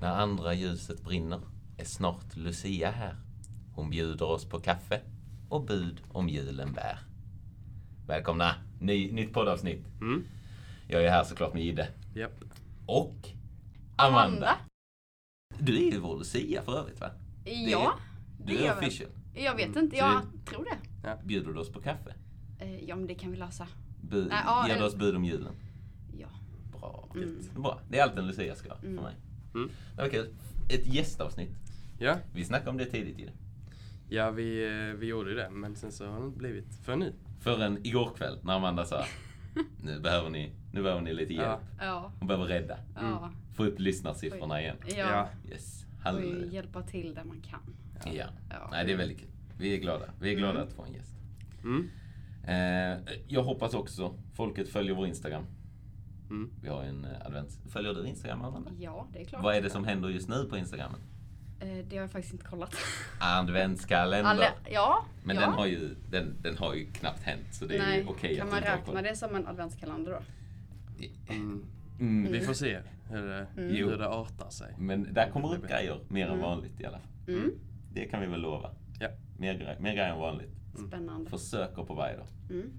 När andra ljuset brinner är snart Lucia här. Hon bjuder oss på kaffe och bud om julen bär. Välkomna! Ny, nytt poddavsnitt. Mm. Jag är här såklart med Gide. Japp. Och Amanda. Du är ju vår Lucia för övrigt va? Ja, Du det är gör jag. official. Jag vet inte, Så jag tror det. Bjuder du oss på kaffe? Eh, Ja, men det kan vi lösa. Bud, Nej, ja, ger du eller- oss bud om julen? Ja. Bra. Mm. Bra. Det är allt en Lucia ska för Mm. mig. Mm. Det var kul. Ett gästavsnitt. Ja, Vi snackade om det tidigt ju. ja vi, eh, vi gjorde ju det, men sen så har det inte blivit för nu. Förrän igår kväll när Amanda sa nu behöver ni, nu behöver ni lite hjälp. Ja. Ja. Hon behöver rädda. Ja. Få upp lyssnarsiffrorna igen. Ja. Ja. Yes. Halleluja. hjälpa till där man kan. Ja. Ja. Nej, det är väldigt kul. Vi är glada. Vi är glada Mm. att få en gäst. Mm. Eh, jag hoppas också folket följer vår Instagram. Mm. Vi har en eh, advents... Följer du Instagram, Amanda? Ja, det är klart. Vad är det som händer just nu på Instagram? Eh, Det har jag faktiskt inte kollat. Adventskalender. Alla, ja. Men ja. den, har ju, den, den har ju knappt hänt, så det är Nej, ju okej kan att man räkna det som en adventskalender då? Mm. Mm. Vi får se hur det, Mm. hur det artar sig. Men där kommer upp grejer mer än Mm. vanligt i alla fall. Mm. Det kan vi väl lova. Ja. Mer, mer grejer än vanligt. Spännande. Försöker på varje dag. Mm.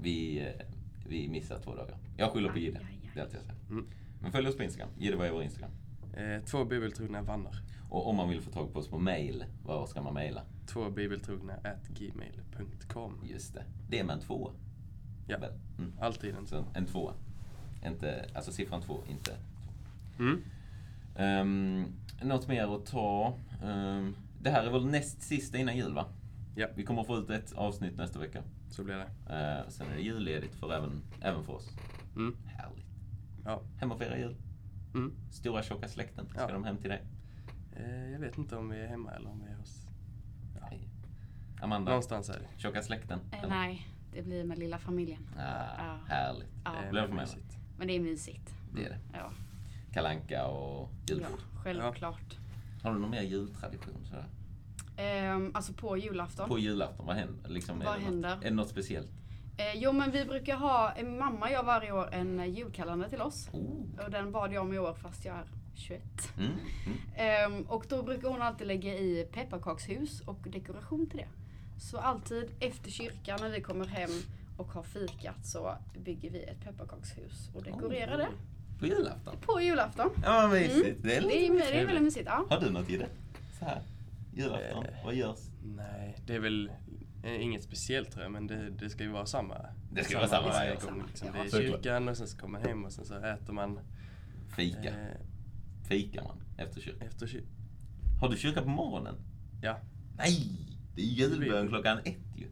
Vi, eh, vi missar två dagar. Jag skyller på aj. Det är allt jag säger. Mm. Men följ oss på Instagram. Gide vad är vår Instagram. Eh, två bibeltrogna vannar. Och om man vill få tag på oss på mail, var ska man mejla? Två bibeltrogna at gmail.com. Just det. Det är med en två. Ja, Väl? Mm. alltid en Så sån. en två. Inte, alltså siffran två, inte två. Mm. Um, något mer att ta? Ehm, det här är väl näst sista innan jul va? Ja. Vi kommer få ut ett avsnitt nästa vecka. Så blir det. Uh, sen är det julledigt för även, även för oss. Mm. Härligt. Ja. Hem och fira jul. Mm. Stora tjocka släkten. Ska Ja. de hem till dig? Eh, jag vet inte om vi är hemma eller om vi är hos... Nej. Amanda? Någonstans är det. Tjocka släkten? Eh? Nej, det blir med lilla familjen. Ah, Ja. Härligt. Ja. Eh, Blir det för mig? mysigt. Men det är mysigt. Det är det. Ja, Kalanka och ja julbord. självklart. Har du någon mer jultradition? Sådär? Ehm, alltså på julafton. På julafton, vad händer? Liksom, är Vad det händer? Något, är det något speciellt? Eh, jo men vi brukar ha, eh, mamma gör varje år en eh, julkalender till oss. Oh. Och den bad jag om i år fast jag är 21. Mm. Mm. Ehm, och då brukar hon alltid lägga i pepparkakshus och dekoration till det. Så alltid efter kyrkan när vi kommer hem och har fikat så bygger vi ett pepparkakshus och dekorerar det På julafton? på julafton. Ja, mysigt. Mm. Det är Det är, det är väldigt mysigt. Ja. Har du något i det? Så här. Julafton, Eh. vad görs? Nej, det är väl eh, inget speciellt tror jag, men det, det ska ju vara samma. Det ska vara samma varje gång. Liksom. Ja. Det är Såklart. kyrkan och sen så kommer man hem och sen så äter man Fika. eh, Fikar man efter kyrkan? efter kyrkan. Har du kyrka på morgonen? Ja. Nej! Det är julbön Vi- klockan ett ju.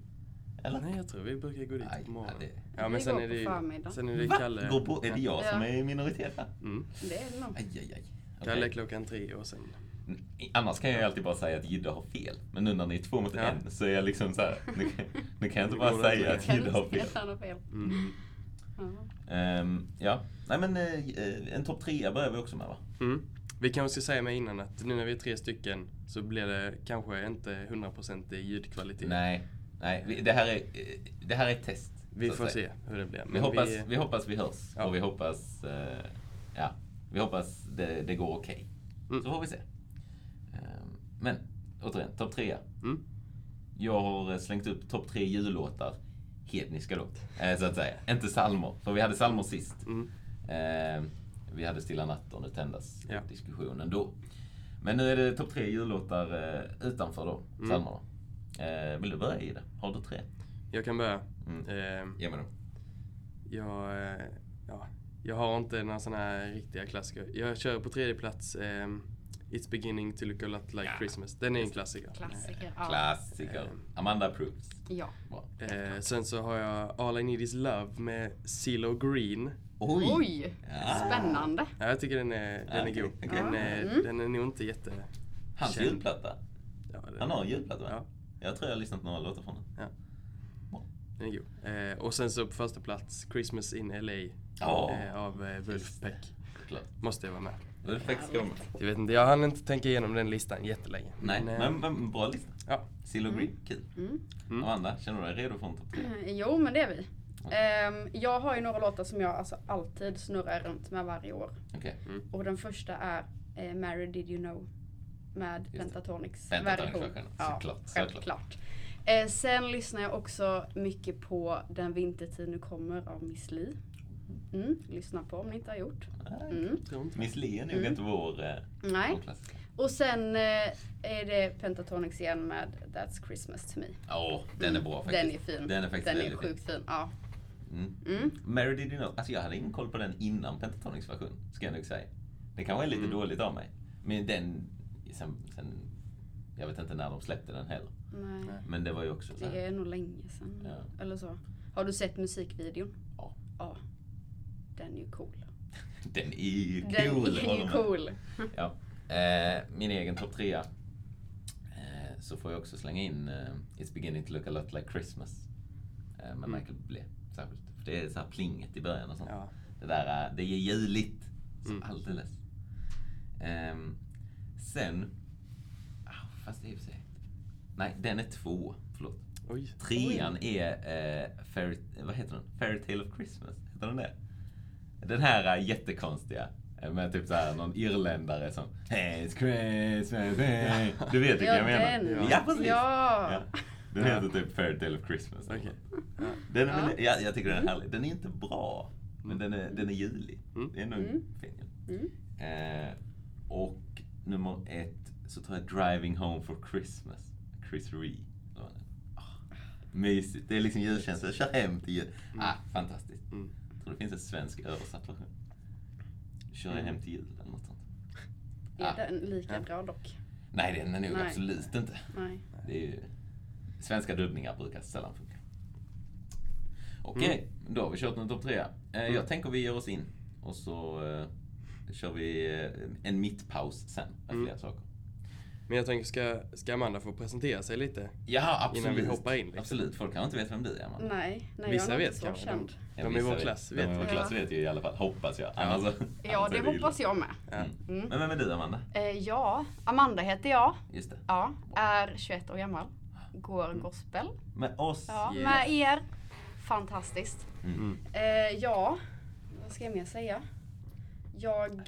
Eller? Nej, jag tror vi brukar gå dit Nej, på morgonen. ja, det- Ja, men sen är det ju-. Sen är det Va? Kalle. Går på, är det jag som Ja. är i minoritet här? Mm. Det är det nog. Aj, aj, aj. Kalle Okej. klockan tre och sen... Annars kan jag ju alltid bara säga att Gidde har fel. Men nu när ni är två mot Ja. en så är jag liksom så här. Nu, kan- nu kan jag inte bara säga att Kan Gidde har fel. Mm. Ja. Ehm, ja, nej men eh, en topp trea börjar vi också med va? Mm. Vi kanske ska säga med innan att nu när vi är tre stycken så blir det kanske inte 100% i ljudkvalitet. Nej, nej vi- det, här är, det här är ett test. Vi får se hur det blir. Vi hoppas, vi, hoppas vi hörs Ja. och vi hoppas, eh, ja, vi hoppas det, det går okej. Mm. Så får vi se. Men återigen, topp trea. Mm. Jag har eh, slängt upp topp tre jullåtar. Hedniska då, eh, så att säga. Inte salmer, för vi hade salmer sist. Mm. Ehm, vi hade Stilla natt och nu tändas Ja. diskussionen då. Men nu är det topp tre jullåtar eh, utanför då, Mm. salmerna. Eh, vill du börja i det? Har du tre? Jag kan börja. Mm. Eh, Ge mig dem. jag, eh, ja, jag har inte några sådana här riktiga klassiker. Jag kör på tredje plats eh, It's beginning to look a lot like Ja. Christmas. Den är en klassiker. Klassiker. Ja. Klassiker. Ehm. Amanda approves. ja. Eh, sen så har jag All I need is love med CeeLo Green. Oj! Oj! Ja. Spännande. Ja, jag tycker den är, den är god. okej. Den, är, Mm. den är nog inte jätte... Hans känd. julplatta. Ja, den, Han har en julplatta va? Ja. Jag tror jag har lyssnat några låtar från den. Ja. Den är god. Eh, och sen så på första plats Christmas in LA Ja. eh, av eh, Wolfpack. Klart. Måste jag vara med. Vara med. Jag vet inte, jag hann inte tänka igenom den listan jättelänge. Nej, Men, eh, men, men bra lista. Ja. Silo Green, kul. Mm. Mm. Amanda, känner du dig redo för en topp tre? Eh, Jo, men det är vi. Ehm, jag har ju några låtar som jag alltså alltid snurrar runt med varje år. Okej. Och den första är eh, Mary Did You Know med det. Pentatonix version. Ja, såklart. självklart. Eh, sen lyssnar jag också mycket på Den vintertid nu kommer av Miss Li. Mm, lyssna på om ni inte har gjort. Mm. Miss Li är nog Mm. inte vår, eh, Nej. klassiker. Och sen eh, är det Pentatonix igen med That's Christmas to me. Ja, den är bra faktiskt. Den är fin. Den är faktiskt Den är väldigt sjukt fin. Ja. Mm. Mm. Mary Did You Know, alltså jag hade ingen koll på den innan Pentatonix version, ska jag nog säga. Det kanske är lite Mm. dåligt av mig. Men den, sen, sen, jag vet inte när de släppte den heller. Nej. Nej. Men det var ju också så Det här, är nog länge sedan. Ja. Eller så. Har du sett musikvideon? Ja. Ja. Den är ju cool. den är ju cool. Den är ju cool. Ja. Eh, min egen topp trea. Eh, så får jag också slänga in eh, It's beginning to look a lot like Christmas. Eh, med Mm. Michael Bublé särskilt. För det är så här plinget i början och sånt. Ja. Det där, eh, det är juligt. Så Mm. alldeles. Ehm, sen, ah, fast det är för sig, nej den är två, förlåt. Oj. Trean är, eh, Fairy, vad heter den? Fairy Tale of Christmas, heter den det? Den här är jättekonstiga. eh, Med typ såhär någon irländare som Hey, it's Christmas, hey. Du vet vilken Ja, jag menar? den. Ja, precis. Ja. Ja. Den Ja. heter typ Fairy Tale of Christmas. Ja. Den är, Ja. väl- ja, jag tycker den är härlig. Den är inte bra, men den är, den är julig. Mm. Det är nog Mm. fin. Mm. Eh, och nummer ett så tror jag Driving Home for Christmas. Chris Ree. Ah, Mysigt. Det är liksom julkänsla. Kör hem till jul. Ah, fantastiskt. Mm. Tror det finns en svensk översatt version. Kör jag hem till jul eller något sånt. Är Ah. den lika Ja. bra dock? Nej, den är nog Nej. absolut inte. Nej. Det är ju, svenska dubbningar brukar sällan funka. Okej, då har vi kört en topp tre. Eh, jag tänker vi ger oss in och så eh, kör vi eh, en mittpaus sen med Mm. fler saker. Men jag tänker, ska, ska Amanda få presentera sig lite? Ja, absolut. Innan vi hoppar in, liksom. Absolut, folk kanske inte vet vem du är, Amanda. Nej, nej Vissa jag är vet inte så kanske. känd. De, Ja, de i vår klass De vet i vår klass vet ju i alla fall, hoppas jag. Annars, Ja, annars det hoppas jag med. Ja. Mm. Men vem är du, Amanda? Eh, ja, Amanda heter jag. Just det. Ja, är 21 år gammal. Går gospel. Med oss. Ja, Yes. med er. Fantastiskt. Mm. Eh, ja, vad ska jag mer säga? Jag...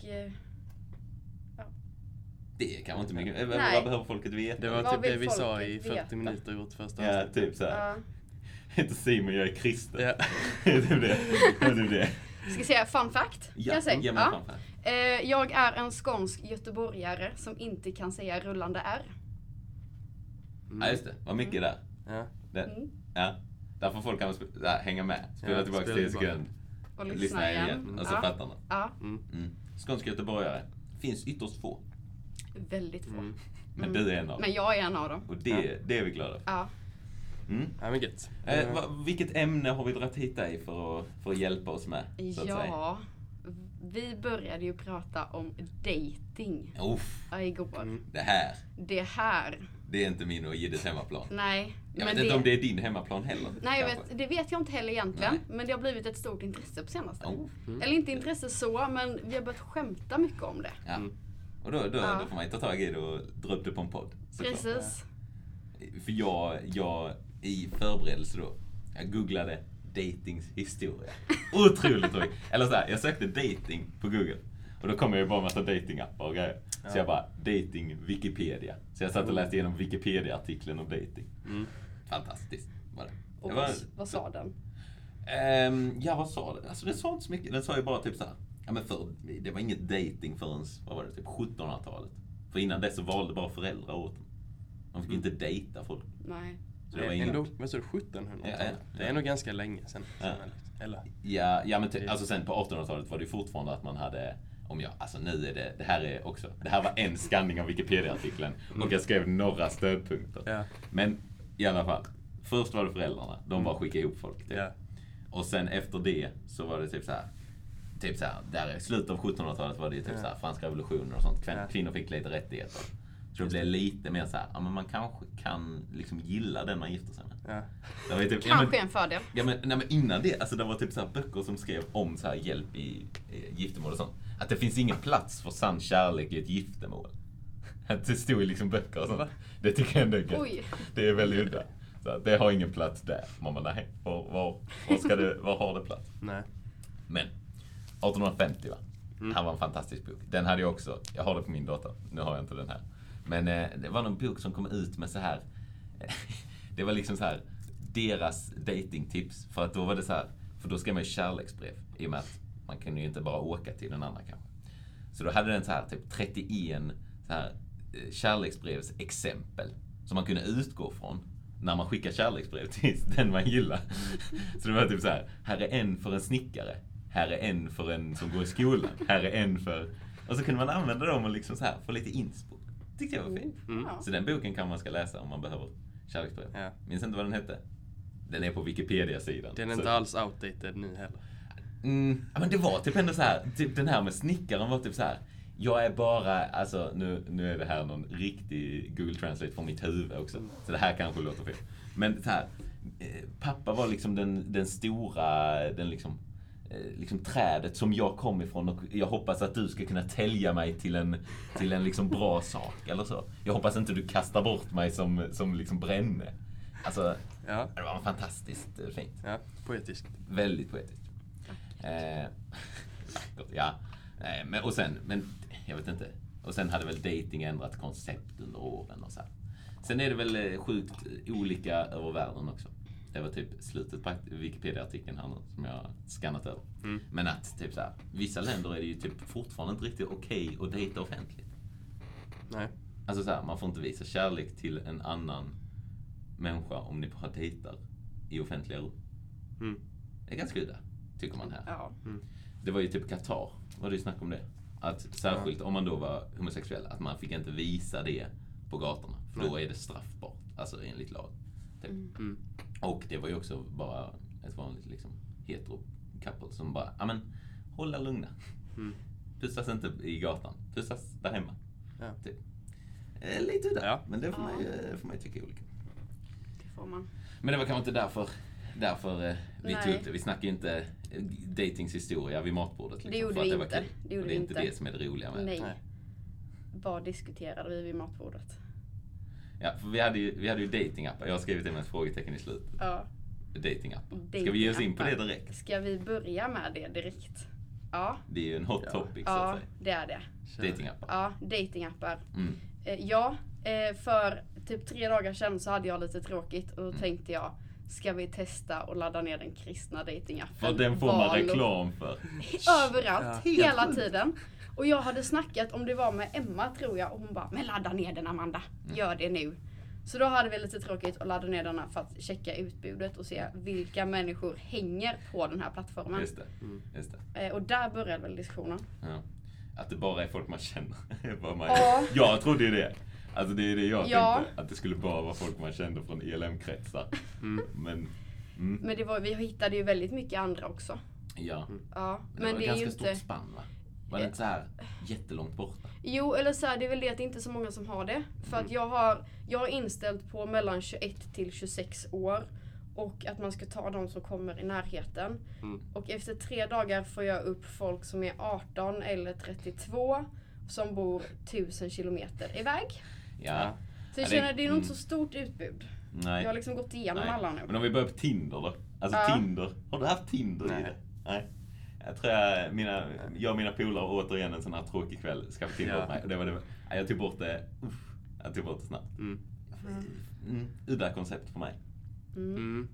Det kan vara inte mycket. Nej. vad behöver folket veta? Det var Vad typ det vi sa i folket 40 veta? minuter i vårt första Ja, avsnitt. typ såhär. ja. Inte Simon, jag är kristen. Ja. Det är typ det. Det är typ det. Ska jag säga fun fact? Kan Ja, jag säga? Ja. fan. Eh, jag är en skånsk göteborgare som inte kan säga rullande R. Ja, just det. Vad mycket där. Ja. Det, Mm. Ja. Där får folk kanske där, hänga med. Spela Ja, tillbaka spela 10 tillbaka. sekunder. Och Lyssna, lyssna igen. igen. Och så Ja. fattar man. Ja, Mm. Mm. Skånsk göteborgare. Finns ytterst få. Väldigt få. Mm. Men Mm. du är en av dem. Men jag är en av dem. Och det, det är vi glada för. Ja. Mm. ja, men gött. Eh, va, vilket ämne har vi dragit hit dig för att, för att hjälpa oss med? Så att säga? Ja, vi började ju prata om dating Uff, ja, igår. Mm. det här. Det här, Det är inte min och Jiddes hemmaplan. nej. Jag men vet inte om det är din hemmaplan heller. Nej, vet, det vet jag inte heller egentligen. Nej. Men det har blivit ett stort intresse på senaste. Oh, Eller inte intresse så, men vi har börjat skämta mycket om det. ja. Mm. Och då, då, Ja. då får man ju ta tag i det och dra upp det på en podd. Precis. För jag, jag i förberedelse då, jag googlade datings historia. Otroligt roligt. Eller så här, jag sökte dating på google. Och då kom jag ju bara en massa datingappar och grejer. Så Ja. jag bara, dating Wikipedia. Så jag satt och läste igenom Wikipedia-artikeln om dating. Mm. Fantastiskt var det. Och det var, vad, vad sa den? Ehm, ja, vad sa den? Alltså den sa inte så mycket. Den sa ju bara typ så här. Ja, men för, det var inget dating förrän, vad var det, typ 1700-talet. För innan dess så valde bara föräldrar åt dem. De fick inte dejta folk. Nej. Så det var Mm. Ändå, inget. vad sa du, 1700-talet? Ja, ja, Det är ja. nog ganska länge sedan. Ja. Eller? Ja, ja men alltså sen på 1800-talet var det fortfarande att man hade om jag, alltså nu är det, det här är också, det här var en skanning av Wikipedia-artikeln och jag skrev några stödpunkter. Ja. Men i alla fall, först var det föräldrarna, de bara skickade ihop folk. Typ. Ja. Och sen efter det så var det typ så här. Typ så här, där i slutet av 1700-talet var det ju typ Ja. så här, franska revolutionen och sånt. Kvin, Ja. Kvinnor fick lite rättigheter. Så det blev lite mer så här, ja men man kanske kan liksom gilla den man gifter sig med. Ja. Det var typ, ja, men, Kanske en fördel. Ja men, nej, men innan det, alltså det var typ så här böcker som skrev om så här hjälp i, i giftermål och sånt. Att det finns ingen plats för sann kärlek i ett giftermål. Att det stod i liksom böcker och sånt. Va? Det tycker jag ändå är gött. Oj. Det är väldigt udda. Så det har ingen plats där. Man bara, nej, var, var, var, ska det, var har det plats? Nej. Men 1850 va? Mm. Han var en fantastisk bok. Den hade jag också. Jag har det på min dator. Nu har jag inte den här. Men eh, det var någon bok som kom ut med så här. det var liksom så här. Deras datingtips. För att då var det så här. För då skrev man ju kärleksbrev. I och med att man kunde ju inte bara åka till den andra kanske. Så då hade den så här typ 31 så här, eh, kärleksbrevsexempel. Som man kunde utgå från när man skickar kärleksbrev till den man gillar. Så det var typ så här. Här är en för en snickare. Här är en för en som går i skolan. Här är en för... Och så kunde man använda dem och liksom så här få lite inspo. Tyckte jag var fint. Mm. Ja. Så den boken kan man ska läsa om man behöver kärleksbrev. Ja. Minns inte vad den hette? Den är på Wikipedia-sidan. Den är Så- inte alls outdated nu heller. Mm, men det var typ ändå så här, typ den här med snickaren var typ så här. Jag är bara, alltså nu, nu är det här någon riktig Google Translate från mitt huvud också. Så det här kanske låter fel. Men så här, eh, pappa var liksom den, den stora, den liksom, liksom trädet som jag kom ifrån och jag hoppas att du ska kunna tälja mig till en, till en liksom bra sak eller så. Jag hoppas inte du kastar bort mig som, som liksom bränne. Alltså, Ja, det var fantastiskt eh, fint. ja poetiskt. Väldigt poetiskt. Eh, ja. Eh, men, och sen, men jag vet inte. Och sen hade väl dating ändrat koncept under åren och så här. Sen är det väl eh, sjukt olika över världen också. Det var typ slutet på Wikipedia-artikeln här nu som jag har skannat över. Mm. Men att typ så här, vissa länder är det ju typ fortfarande inte riktigt okej att dejta offentligt. Nej. Alltså så här, man får inte visa kärlek till en annan människa om ni bara dejtar i offentliga rum. Mm. Det är ganska udda, tycker man här. Ja. Det var ju typ Qatar, var det ju snack om det. Att särskilt om man då var homosexuell, att man fick inte visa det på gatorna. För då Nej. är det straffbart, alltså enligt lag. Typ. Mm. Och det var ju också bara ett vanligt liksom hetero couple som bara, ja men hålla lugna. Mm. Pussas inte i gatan, pussas där hemma. Ja. Typ. Eh, lite udda, Ja. men det får, man ju, får man ju tycka olika. Det får man. Men det var kanske inte därför, därför eh, vi Nej. tog upp det. Vi snackar ju inte eh, datings historia vid matbordet. Liksom, Det gjorde för att vi det var inte. kul. Det det är inte det som är det roliga med det. Nej. Nej. Vad diskuterade vi vid matbordet? Ja, för vi hade ju, vi hade ju datingappar. Jag har skrivit det med ett frågetecken i slutet. Ja. Datingappar. Ska vi ge oss in på det direkt? Ska vi börja med det direkt? Ja. Det är ju en hot Ja. topic så Ja, att säga. det är det. Datingappar. Ja, datingappar. Mm. Eh, ja, eh, för typ tre dagar sedan så hade jag lite tråkigt och då Mm. tänkte jag Ska vi testa och ladda ner den kristna datingappen? För den får man reklam för. Överallt, Ja. hela tiden. Och jag hade snackat om det var med Emma tror jag och hon bara Men ladda ner den Amanda, Mm. gör det nu. Så då hade vi lite tråkigt och ladda ner denna för att checka utbudet och se vilka människor hänger på den här plattformen. Just det. Mm. Just det. Eh, och där började väl diskussionen. Ja. Att det bara är folk man känner. Vad man Ja. Jag trodde ju det. Alltså det är det jag Ja. tänkte. Att det skulle bara vara folk man kände från ELM-kretsar. Mm. Men, mm, Men det var, vi hittade ju väldigt mycket andra också. ja. Ja, Men, men det var det är ganska ju stort inte... spann va? Var det inte så här jättelångt borta? Jo, eller så här, det är väl det att det inte är så många som har det. För att jag har, jag har inställt på mellan 21 till 26 år. Och att man ska ta de som kommer i närheten. Mm. Och efter tre dagar får jag upp folk som är 18 eller 32. Som bor 1000 kilometer iväg. Ja. Så Ja, jag känner det är nog inte mm. så stort utbud. Nej. Jag har liksom gått igenom Nej. alla nu. Men om vi börjar på Tinder då? Alltså Ja. Tinder. Har du haft Tinder i Nej. det? Nej. Jag tror jag, mina, jag och mina polare återigen en sån här tråkig kväll skaffade Tinder Ja. mig. Och det var det, jag tog bort det, uff, jag tog bort det snabbt. Mm. Mm, udda koncept för mig. Mm. Mm.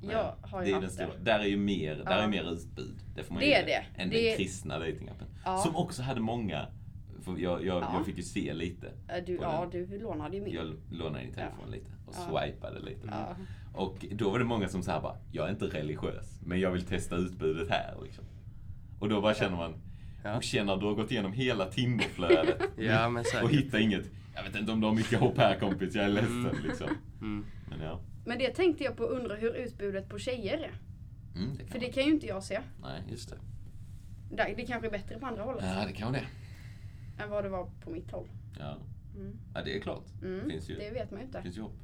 Jag har det ju är den haft det. stora. Där är ju mer, där är mer utbud. Det får man Det är det. Än Det- den kristna datingappen. Ja. Som också hade många, för jag, jag, Ja. jag fick ju se lite. Du, ja, den. du lånade ju min. Jag lånade din telefon Ja. lite och Ja. swipade lite. Ja. Och då var det många som sa bara, jag är inte religiös, men jag vill testa utbudet här. Liksom. Och då bara känner man, Ja. och känner du har gått igenom hela Tinderflödet Ja, och hittar inget. Jag vet inte om du har mycket hopp här kompis, jag är ledsen Mm. liksom. Mm. Men ja. Men det tänkte jag på, undra hur utbudet på tjejer är. Mm, det För det kan ju inte jag se. Nej, just det. Där- Det kanske är bättre på andra hållet. Ja, det kan det. Än vad det var på mitt håll. Ja, Mm. ja det är klart. Mm. Finns ju. Det vet man ju inte. finns ju hopp.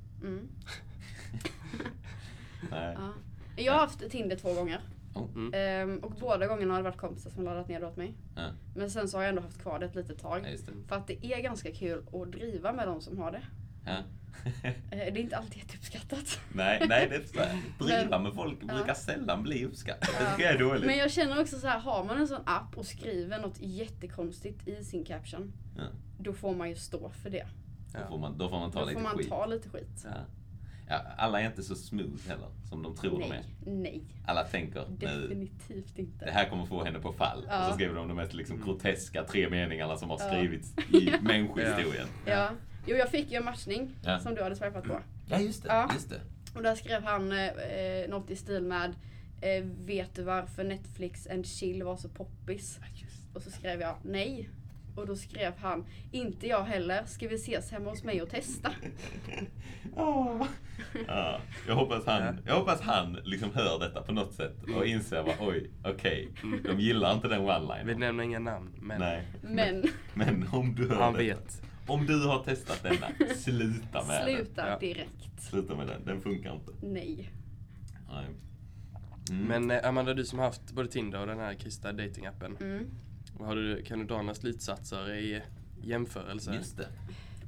Nej. Ja. Jag har haft Tinder två gånger. Mm. Ehm, och båda gångerna har det varit kompisar som laddat ner det åt mig. Ja, Men sen så har jag ändå haft kvar det ett litet ja, tag. just det. För att det är ganska kul att driva med de som har det. Ja. Eh, Det är inte alltid jätteuppskattat. nej, nej, det är så här. Driva med folk Ja. brukar sällan bli uppskattat. Det Ja. tycker jag är dåligt. Men jag känner också så här, har man en sån app och skriver något jättekonstigt i sin caption, Ja. då får man ju stå för det. Då, får man, då får man ta Då lite får man skit. ta lite skit. Ja. Ja, alla är inte så smooth heller, som de tror de är. Nej, nej. Alla tänker nu, Definitivt inte. det här kommer få henne på fall. Ja. Och så skriver de de mest liksom groteska tre meningarna som har Ja. skrivits i människohistorien. Ja. Jo, jag fick ju en matchning Ja. som du hade swipat på. Ja, just det. Ja. Just det. Och där skrev han eh, eh, något i stil med eh, Vet du varför Netflix and chill var så poppis? Ja, just Och så skrev jag nej. Och då skrev han Inte jag heller. Ska vi ses hemma hos mig och testa? Åh. Ja, jag, hoppas han, Ja. jag hoppas han liksom hör detta på något sätt och inser bara oj, okej, de gillar inte den Vi one-linern. nämner inga namn, men Nej. Men Men om du hör han detta, vet. om du har testat denna, sluta med den. sluta direkt. Sluta med den, den funkar inte. Nej. Nej. Mm. Men eh, Amanda, du som har haft både Tinder och den här kristna datingappen. Mm. Har du, kan du dra några slutsatser i jämförelse? Just det.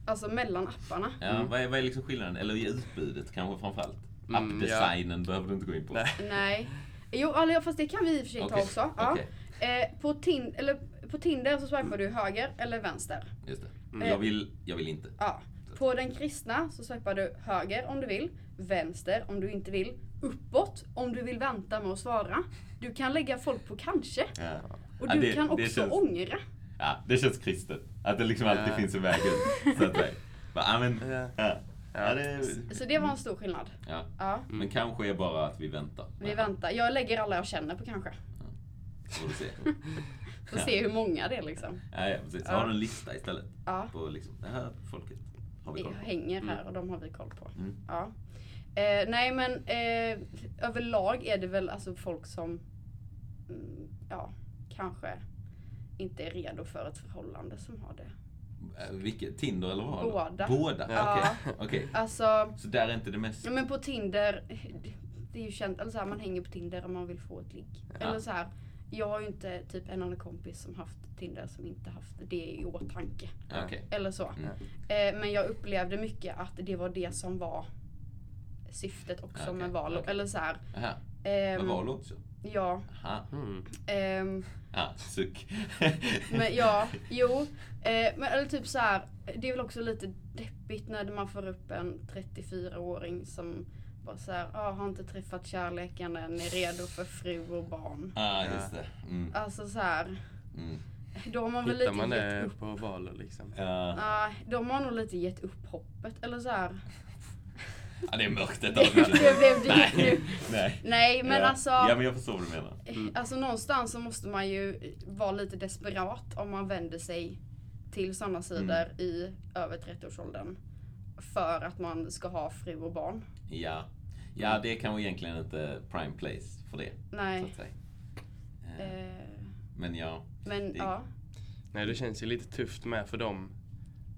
Alltså mellan apparna. Ja, Mm. vad, är, vad är liksom skillnaden? Eller i utbudet kanske framförallt? Mm, Appdesignen behöver du inte gå in på. Nej. Nej. Jo, eller, fast det kan vi i och för sig ta Okej, också. Ja. okej. Eh, på, tin- eller, på Tinder så swipar du höger eller vänster. Just det. Mm. Jag, vill, jag vill inte. Ja. På den kristna så swipar du höger om du vill, vänster om du inte vill, uppåt om du vill vänta med att svara. Du kan lägga folk på kanske. Ja. Och Ja, du det- kan det också känns- ångra. Ja, det känns kristet. Att det liksom alltid Ja. finns en väg ut. Så att säga. Bara, ja, men, Ja. ja. Ja, det, Så det var en stor skillnad. ja. Ja. Men kanske är bara att vi väntar. Vi väntar. Jag lägger alla jag känner på kanske. Får du se. Får se hur många det är liksom. Ja, ja, precis. Så Ja. har du en lista istället. Ja. På liksom, det här folket har vi koll på. hänger här och de har vi koll på. Mm. Ja. Eh, nej men eh, överlag är det väl alltså folk som mm, ja, kanske inte är redo för ett förhållande som har det. Eh, Vilket? Tinder eller vad? Båda. Båda? Ja. Okej. Okej. Alltså, Så där är inte det mest... ja, men på Tinder, det är ju känt, eller så här, man hänger på Tinder om man vill få ett ligg. Ja. Eller så här, jag har ju inte typ en annan kompis som haft Tinder som inte haft det i åtanke. Ja, Okej. Eller så. Mm. Eh, men jag upplevde mycket att det var det som var syftet också Okej, med Valo. Eller så här, ehm, Men Valo också? Ja. Aha. Mm. ehm, Ah, suck. men ja, jo. Eh, men eller typ så här, det är väl också lite deppigt när man får upp en 34-åring som bara så här, ah, har inte träffat kärleken än, är redo för fru och barn. ah, just det. Mm. Alltså så här, Mm. då har man väl Hittar lite man gett det upp. på val liksom? Ja. Ja, de har nog lite gett upp hoppet. Eller så här. Ja, det är mörkt detta Det blev dyrt Nej. nu. Nej. Nej men ja. alltså. Ja, men jag förstår vad du menar. Mm. Alltså någonstans så måste man ju vara lite desperat om man vänder sig till sådana sidor Mm. i över 30-årsåldern. För att man ska ha fru och barn. Ja. Ja, det är kanske egentligen inte prime place för det. Så Nej. att säga. Eh, Eh, Men ja. men Det- ja. Nej, det känns ju lite tufft med för dem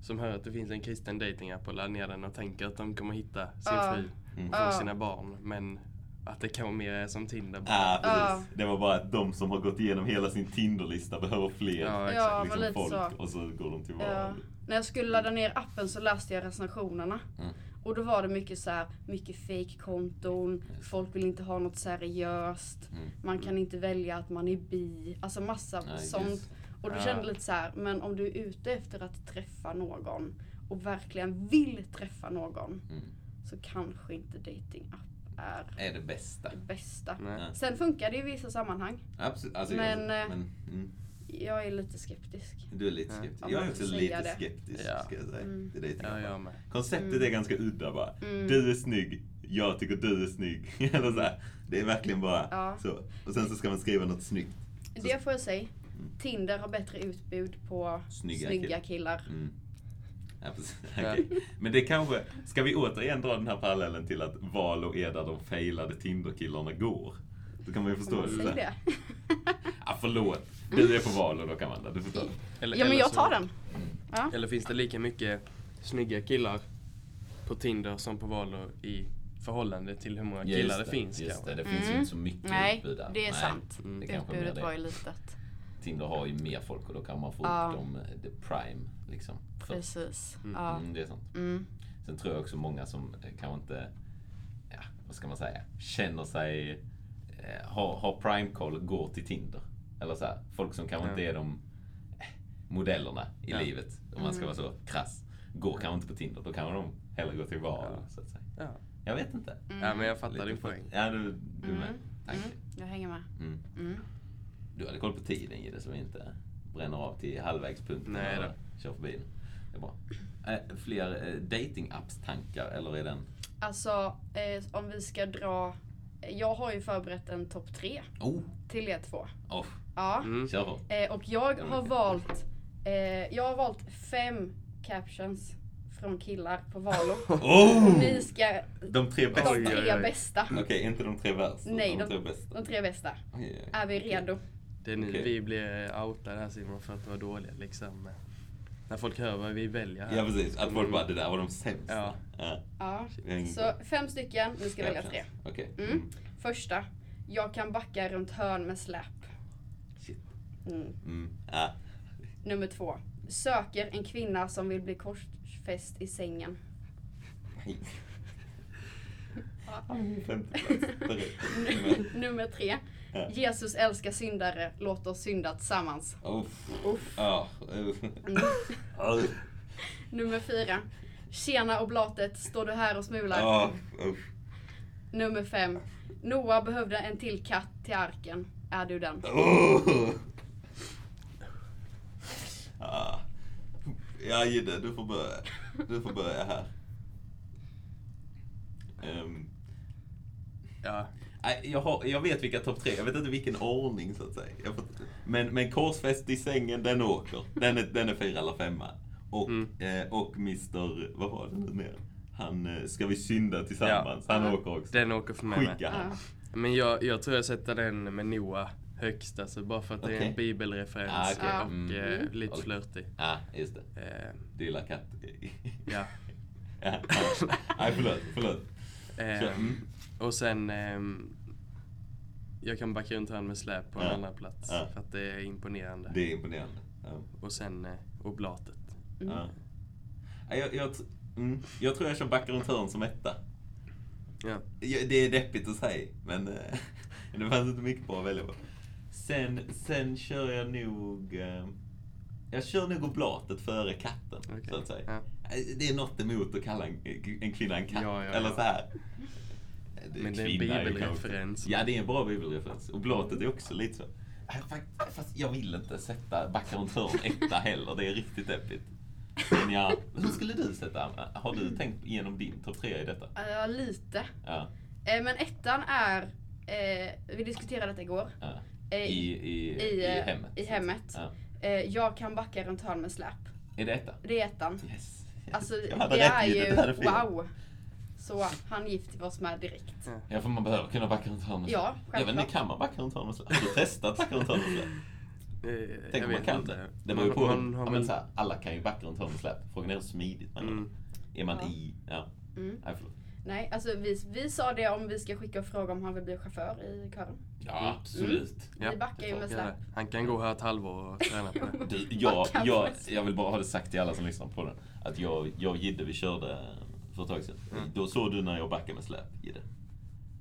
som hör att det finns en kristen datingapp och laddar ner den och tänker att de kommer hitta sin Ja. fru Mm. och Ja. få sina barn. Men att det kanske mer är som Tinder bara. Ah, precis. Ja. Det var bara att de som har gått igenom hela sin Tinderlista behöver fler Ja, exakt. Ja, liksom, lite folk. så. Och så går de till val. Ja. När jag skulle ladda ner appen så läste jag recensionerna. Mm. Och då var det mycket så här, mycket fake-konton, folk vill inte ha något seriöst, Mm. man kan inte välja att man är bi, alltså massa Nej, sånt. just. Och då Ja. kände jag lite så här, men om du är ute efter att träffa någon och verkligen vill träffa någon Mm. så kanske inte datingapp är Är det bästa. det bästa. Nej. Ja. Sen funkar det i vissa sammanhang. Absolut. Alltså, Men, jag, eh, men mm, Jag är lite skeptisk. du är lite Ja. skeptisk. Om Jag är också lite det. skeptisk, Ja. ska jag säga. Mm. Ja, jag med. Konceptet Mm. är ganska udda bara. Mm. Du är snygg, jag tycker du är snygg. Eller så här. Det är verkligen bara Ja. så. Och sen så ska man skriva något snyggt. Så- Det får jag säga. Tinder har bättre utbud på Snygga snygga, killar. Mm. Ja. Okej. Men det kanske, ska vi återigen dra den här parallellen till att Valo är där de failade Tinder-killarna går? Då kan man ju förstå man det. det? Ja, förlåt. Du är på Valo då Amanda, du förstår. Eller, Ja men jag tar den. Ja. Eller finns det lika mycket snygga killar på Tinder som på Valo i förhållande till hur många killar det, finns Just det, det finns ju Mm. inte så mycket Nej, utbud där. det är Nej, sant. Mm. Det Utbudet var det. ju litet. Tinder har ju mer folk och då kan man få Ja. upp dem, eh, the prime liksom. Precis. Mm. Ja. Mm, det är sant. Mm. Sen tror jag också många som eh, kanske inte, ja, vad ska man säga, känner sig, eh, har, har prime call, går till Tinder. Eller så här, folk som kanske Ja. inte är de eh, modellerna i Ja. livet, om man ska vara så krass. Går kanske inte på Tinder, då kanske de hellre går till val, Ja. så att säga. Ja. Jag vet inte. ja, men jag fattar Lite din poäng. Ja, du, du med. Mm. Tack. Mm. Jag hänger med. Du hade koll på tiden Gide, så vi inte bränner av till halvvägspunkten Nej och kör förbi den. Det är bra. Eh, fler eh, dating-apps-tankar, eller är den... Alltså, eh, om vi ska dra... Jag har ju förberett en topp tre Oh! till er två. oh Ja. Mm. kör. Eh, och jag har valt... Eh, jag har valt fem captions från killar på Valo. Oh! Ni ska... De tre bästa. De tre bästa. Okej, inte de tre värsta. Nej, de, de- tre bästa. De tre bästa. Oj, oj. Är vi redo? Det är nu Okej. vi blir outade här Simon för att vara dåliga liksom. När folk hör vad vi väljer här. Ja, precis. Att folk bara, det där var de sämsta. Ja. ja. Ja. Så fem stycken, ni ska välja tre. Okej. Mm. Första. Jag kan backa runt hörn med släp. Shit. Mm. Mm. Ja. Nummer två. Söker en kvinna som vill bli korsfäst i sängen. Nej. Ja. Nummer tre. Jesus älskar syndare, låt oss synda tillsammans. Uff. Uff. Ja. uff. Ja. Nummer fyra. Tjena oblatet, står du här och smular? Ja. uff. Nummer fem. Noah behövde en till katt till arken. Är du den? Oh. Ah. Ja, Gidde, du får börja. Du får börja här. Ehm, Ja. Jag, har, jag vet vilka topp tre, jag vet inte vilken ordning så att säga. Jag får, men, men korsfäst i sängen, den åker. Den är, den är fyra eller femma. Och, Mm. eh, och Mr, vad var det nu mer? Han, eh, ska vi synda tillsammans? Ja. Han Ja. åker också. Den åker för mig med. Skicka han. Ja. Men jag, jag tror jag sätter den med Noah högst alltså, bara för att det är en bibelreferens Ah. Ja. och Mm. eh, Mm. lite flörtig. Ja, just det. Eh, Du gillar katt. ja. ja. Nej, förlåt. förlåt. Eh, mm. Och sen ehm, jag kan backa runt han med släp på en Ja. andra plats Ja. för att det är imponerande. Det är imponerande. Ja. Och sen eh, oblatet. Ja. Ja, Jag, jag, mm, jag tror jag kör backa runt hörn som etta. Ja. Det är deppigt att säga, men eh, det fanns inte mycket bra att välja på. Sen, sen kör jag nog... eh, Jag kör nog oblatet före katten, Okej. så att säga. Ja. Det är något emot att kalla en, en kvinna en katt. Ja, ja, eller ja. så här. Men det är en bibelreferens. Ja, det är en bra bibelreferens. Oblatet är också lite så. Äh, Fast jag vill inte sätta backa runt hörn etta heller. Det är riktigt deppigt. Men ja, hur skulle du sätta? Har du tänkt igenom din topp tre i detta? Ja, lite. Ja. Eh, men ettan är, eh, vi diskuterade detta igår. ja. Eh, I, i, i, i hemmet. i hemmet. Ja. Jag kan backa runt hörn med släp. Är det etta? Det är ettan. Yes. Alltså det är ju det wow. Så han gifter vi oss med direkt. Ja. För man behöver kunna backa runt hörn med Ja, släp. Jag vet inte, självklart. kan man backa runt hörn med släp? Har du testat backa runt hörn med släp? Eh, Tänk om man kan det. Det beror ju på. Man, har ja, så här, alla kan ju backa runt hörn med släp. Frågan är hur smidigt man Mm. det. Är man Ja. i... Ja. Mm. Nej, förlåt. Nej, alltså vi, vi sa det om vi ska skicka och fråga om han vill bli chaufför i kören. Ja, absolut. Ja, vi backar ju med släp. han kan gå här ett halvår och träna på det. Du, jag, jag, jag vill bara ha det sagt till alla som lyssnar på den. Att jag, jag och Gidde, vi körde för ett tag sedan. Mm. Då såg du när jag backade med släp, Gidde.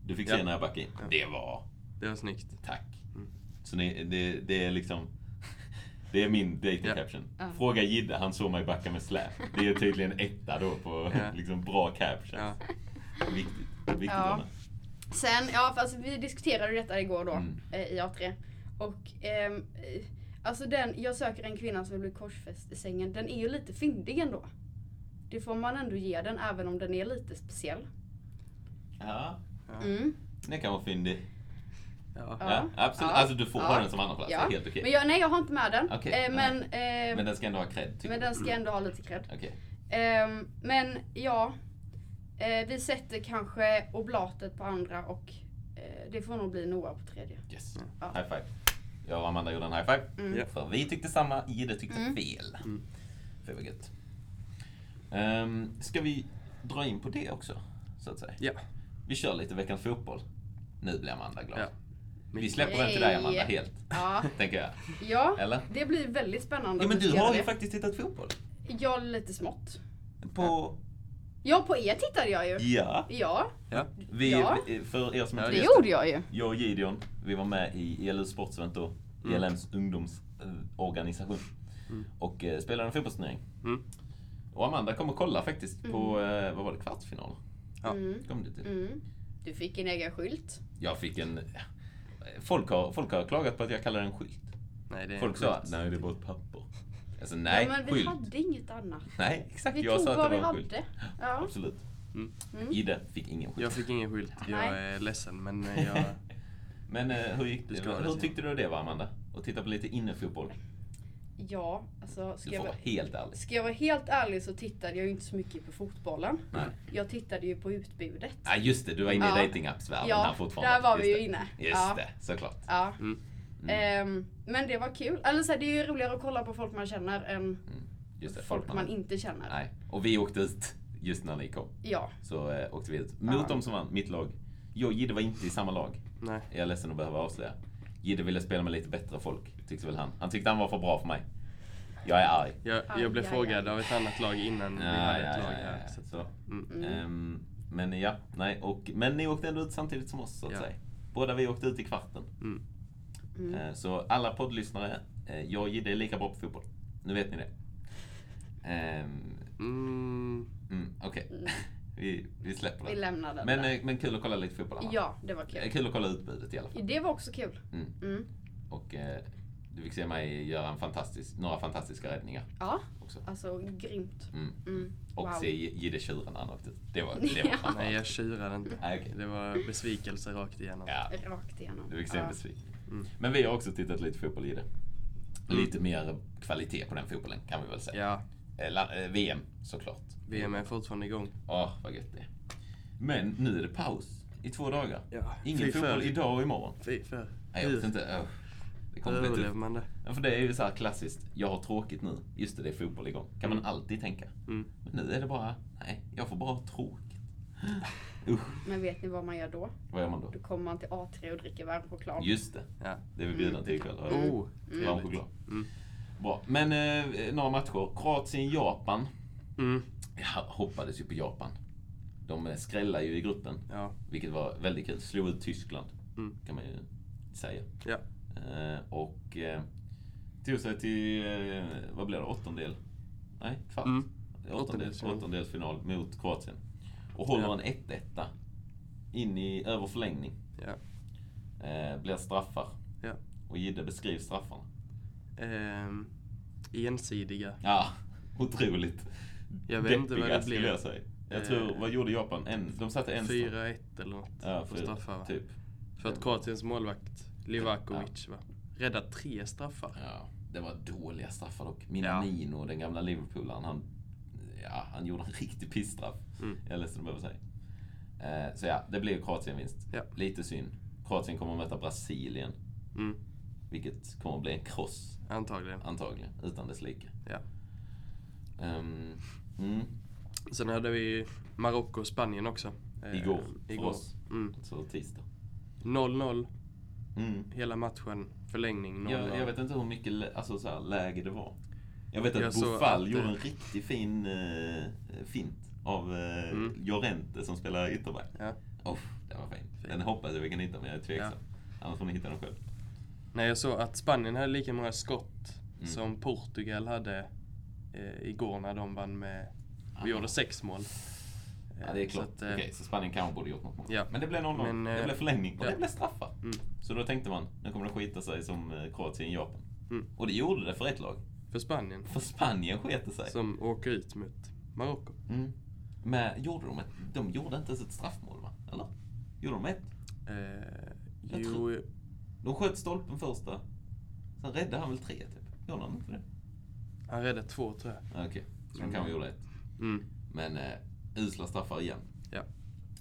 Du fick Ja. se när jag backade in. Ja. Det var... Det var snyggt. Tack. Mm. Så ni, det, det är liksom... Det är min dating Ja. caption. Ja. Fråga Gidde, han såg mig backa med släp. Det är tydligen etta då på Ja. liksom bra captions. Ja. Viktigt. Viktigt Ja. Sen, ja fast vi diskuterade ju detta igår då Mm. eh, i A3. Och ehm, eh, alltså den, jag söker en kvinna som vill bli korsfäst i sängen. Den är ju lite fyndig ändå. Det får man ändå ge den även om den är lite speciell. Ja. Mm. det kan vara fyndig. Ja. Ja. Absolut. Ja. Alltså du får Ja. ha den som andra plats. Ja. Det helt okej. Men jag, nej jag har inte med den. Okej, eh, men, eh, Men den ska ändå ha cred, men den ska ändå ha lite cred. Okej. Ehm, men ja, eh, vi sätter kanske oblatet på andra och eh, det får nog bli Noah på tredje. Yes. Ja. High five. Jag och Amanda gjorde en high five. Mm. För vi tyckte samma, Gide tyckte Mm. fel. Mm. För vad gött. Um, ska vi dra in på det också? Så att säga. Ja. Vi kör lite veckans fotboll. Nu blir Amanda glad. Ja. Vi släpper den till dig Amanda, helt. Ja, Tänker jag. ja Eller? det blir väldigt spännande. Ja men du har ju det. faktiskt tittat fotboll. Ja, lite smått. På Ja, på er tittade jag ju. Ja. Ja, Ja. Vi, Ja. För er som Ja, inte det gjorde jag ju. jag och Gideon, vi var med i ELU Sportsevent då. Mm. ELMs ungdomsorganisation. Mm. Och eh, spelade en fotbollsturnering. Mm. Och Amanda kom och kollade faktiskt på, eh, vad var det, kvartsfinal? Ja. Mm. Kom du till? Mm. Du fick en egen skylt. Jag fick en... Folk har, folk har klagat på att jag kallar den skylt. Nej, det är Folk sa, nej det är bara ett papper. Alltså nej, ja, men vi skylt. hade inget annat. Nej, exakt. Vi jag tog sa att vad det vi var en skylt. hade. Ja. Absolut. Mm. Mm. Ide fick ingen skylt. Jag fick ingen skylt. Jag är ledsen, men eh, jag... Men eh, hur gick det? det Hur tyckte du det var Amanda? Att titta på lite innefotboll? Ja, alltså ska Du jag, får vara, vara helt ärlig. ska jag vara helt ärlig så tittade jag ju inte så mycket på fotbollen. Nej. Jag tittade ju på utbudet. Ja just det, du var inne Ja. i datingappsvärlden här Ja, fortfarande. där var Just vi ju det. inne. Just Ja. det, såklart. Ja. Mm. Ehm, men det var kul. Eller så här, det är ju roligare att kolla på folk man känner än Mm. Just det, folk man inte känner. Nej, och vi åkte ut just när ni kom. Ja. Så eh, åkte vi ut. Mot Ja. de som vann, mitt lag. Jag och Jidde var inte i samma lag. Nej. Jag är ledsen att behöva avslöja. Jidde ville spela med lite bättre folk, tyckte väl han. Han tyckte han var för bra för mig. Jag är arg. Jag, Aj, jag blev aj, frågad aj. av ett annat lag innan vi hade ja, ett lag ja, här. ja, Så. Mm. Mm. Ehm, men ja, nej. Och, men ni åkte ändå ut samtidigt som oss, så att Ja. säga. Båda vi åkte ut i kvarten. Mm. Mm. Eh, Så alla poddlyssnare, eh, jag och Jidde är lika bra på fotboll. Nu vet ni det. Mm, Okej, vi, vi släpper Vi det. lämnar den Men, där. eh, men kul att kolla lite fotboll. Ja, det var Eh, kul. Kul att kolla utbudet i alla fall. Det var också kul. Mm. Mm. Och eh, du fick se mig göra en fantastisk, några fantastiska räddningar Ja, också. alltså grymt. Mm. Mm. Och Wow. se Jidde tjura när han åkte ut. Det var, det var Ja. Nej, jag tjurade inte. Nej, okej. Det var besvikelse rakt igenom. Ja, Rakt igenom. du fick se en Ja. besvikelse. Mm. Men vi har också tittat lite fotboll Jidde. Mm. Lite mer kvalitet på den fotbollen kan vi väl säga. Ja, Eh, eh, VM såklart. VM är fortfarande igång. Åh, vad gött det. Men nu är det paus i två dagar. Ja, Ingen fy fotboll för. idag och imorgon. Fy för. Nej, jag vet inte. öh. Det kommer bli tufft. man det? Ja, för det är ju så här klassiskt. Jag har tråkigt nu. Just det, det är fotboll igång. Kan man Mm. alltid tänka. Mm. Men nu är det bara, nej, jag får bara ha tråkigt. Usch, Men vet ni vad man gör då? vad gör man då? Då kommer man till A3 och dricker varm choklad. Just det, Ja. det är vi bjudna till ikväll. Mm. Oh, Varm choklad. Mm. Bra, men eh, några matcher. Kroatien-Japan. Mm. Jag hoppades ju på Japan. De eh, skrällar ju i gruppen. Ja. Vilket var väldigt kul. Slog ut Tyskland. Mm. Kan man ju säga. Ja. Eh, och eh, tog sig till, eh, vad blev det, åttondel? Nej, kvart. Mm. Åttondels, Åttondelsfinal. mot Kroatien. Och håller Ja. en 1-1 in i över förlängning. Ja. Eh, blir straffar. Ja. Och Jidde beskriv straffarna. Ehm, ensidiga. Ja, otroligt Jag vet inte vad det skulle blev. jag säga. Jag tror, Eh, vad gjorde Japan? En, de satte en straff. 4-1 eller något Ja, på straffar? Typ. För att Kroatiens målvakt Livakovic va? Räddade tre straffar. Ja, det var dåliga straffar dock. Mina Ja. Den gamla Liverpoolaren, han, ja, han gjorde en riktig pissstraff. Mm. Jag är ledsen att behöva säga. Eh, så ja, det blev Kroatien-vinst. Ja. Lite synd. Kroatien kommer att möta Brasilien. Mm. Vilket kommer att bli en kross, Antagligen. antagligen. Utan dess like. Ja. Ehm, mm, Sen hade vi Marocko och Spanien också. Eh, Igår, för igår. oss. Mm. så tisdag. 0-0 Mm. hela matchen. Förlängning 0-0. Jag, jag vet inte hur mycket lä- alltså, så här, läge det var. Jag vet att Jag Bofall att, gjorde eh, en riktigt fin uh, fint av uh, Mm. Llorente som spelar ytterback. Ja. Oh, den var fin. Fin. Den hoppas jag vi kan hitta men jag är tveksam. Annars får ni hitta den själv. Nej, jag såg att Spanien hade lika många skott Mm. som Portugal hade eh, igår när de vann med och Aha. gjorde sex mål. Ja, det är Så klart. att, eh, Okej, så Spanien kanske borde gjort något mål. Ja. Men det blev 0-0. Men, det eh, blev förlängning och ja. det blev straffar. Mm. Så då tänkte man, nu kommer det skita sig som eh, Kroatien-Japan. Mm. Och det gjorde det för ett lag. För Spanien. För Spanien sket det sig. Som åker ut mot Marocko. Mm. Men gjorde de ett, de gjorde inte ens ett straffmål va? Eller? Gjorde de ett? Eh, jo, tror- De sköt stolpen första. Sen räddade han väl tre typ? Gjorde han inte det? Han räddade två, tror jag. Okej, okay. så han mm. kan ha gjort ett. Mm. Men eh, usla straffar igen. Ja.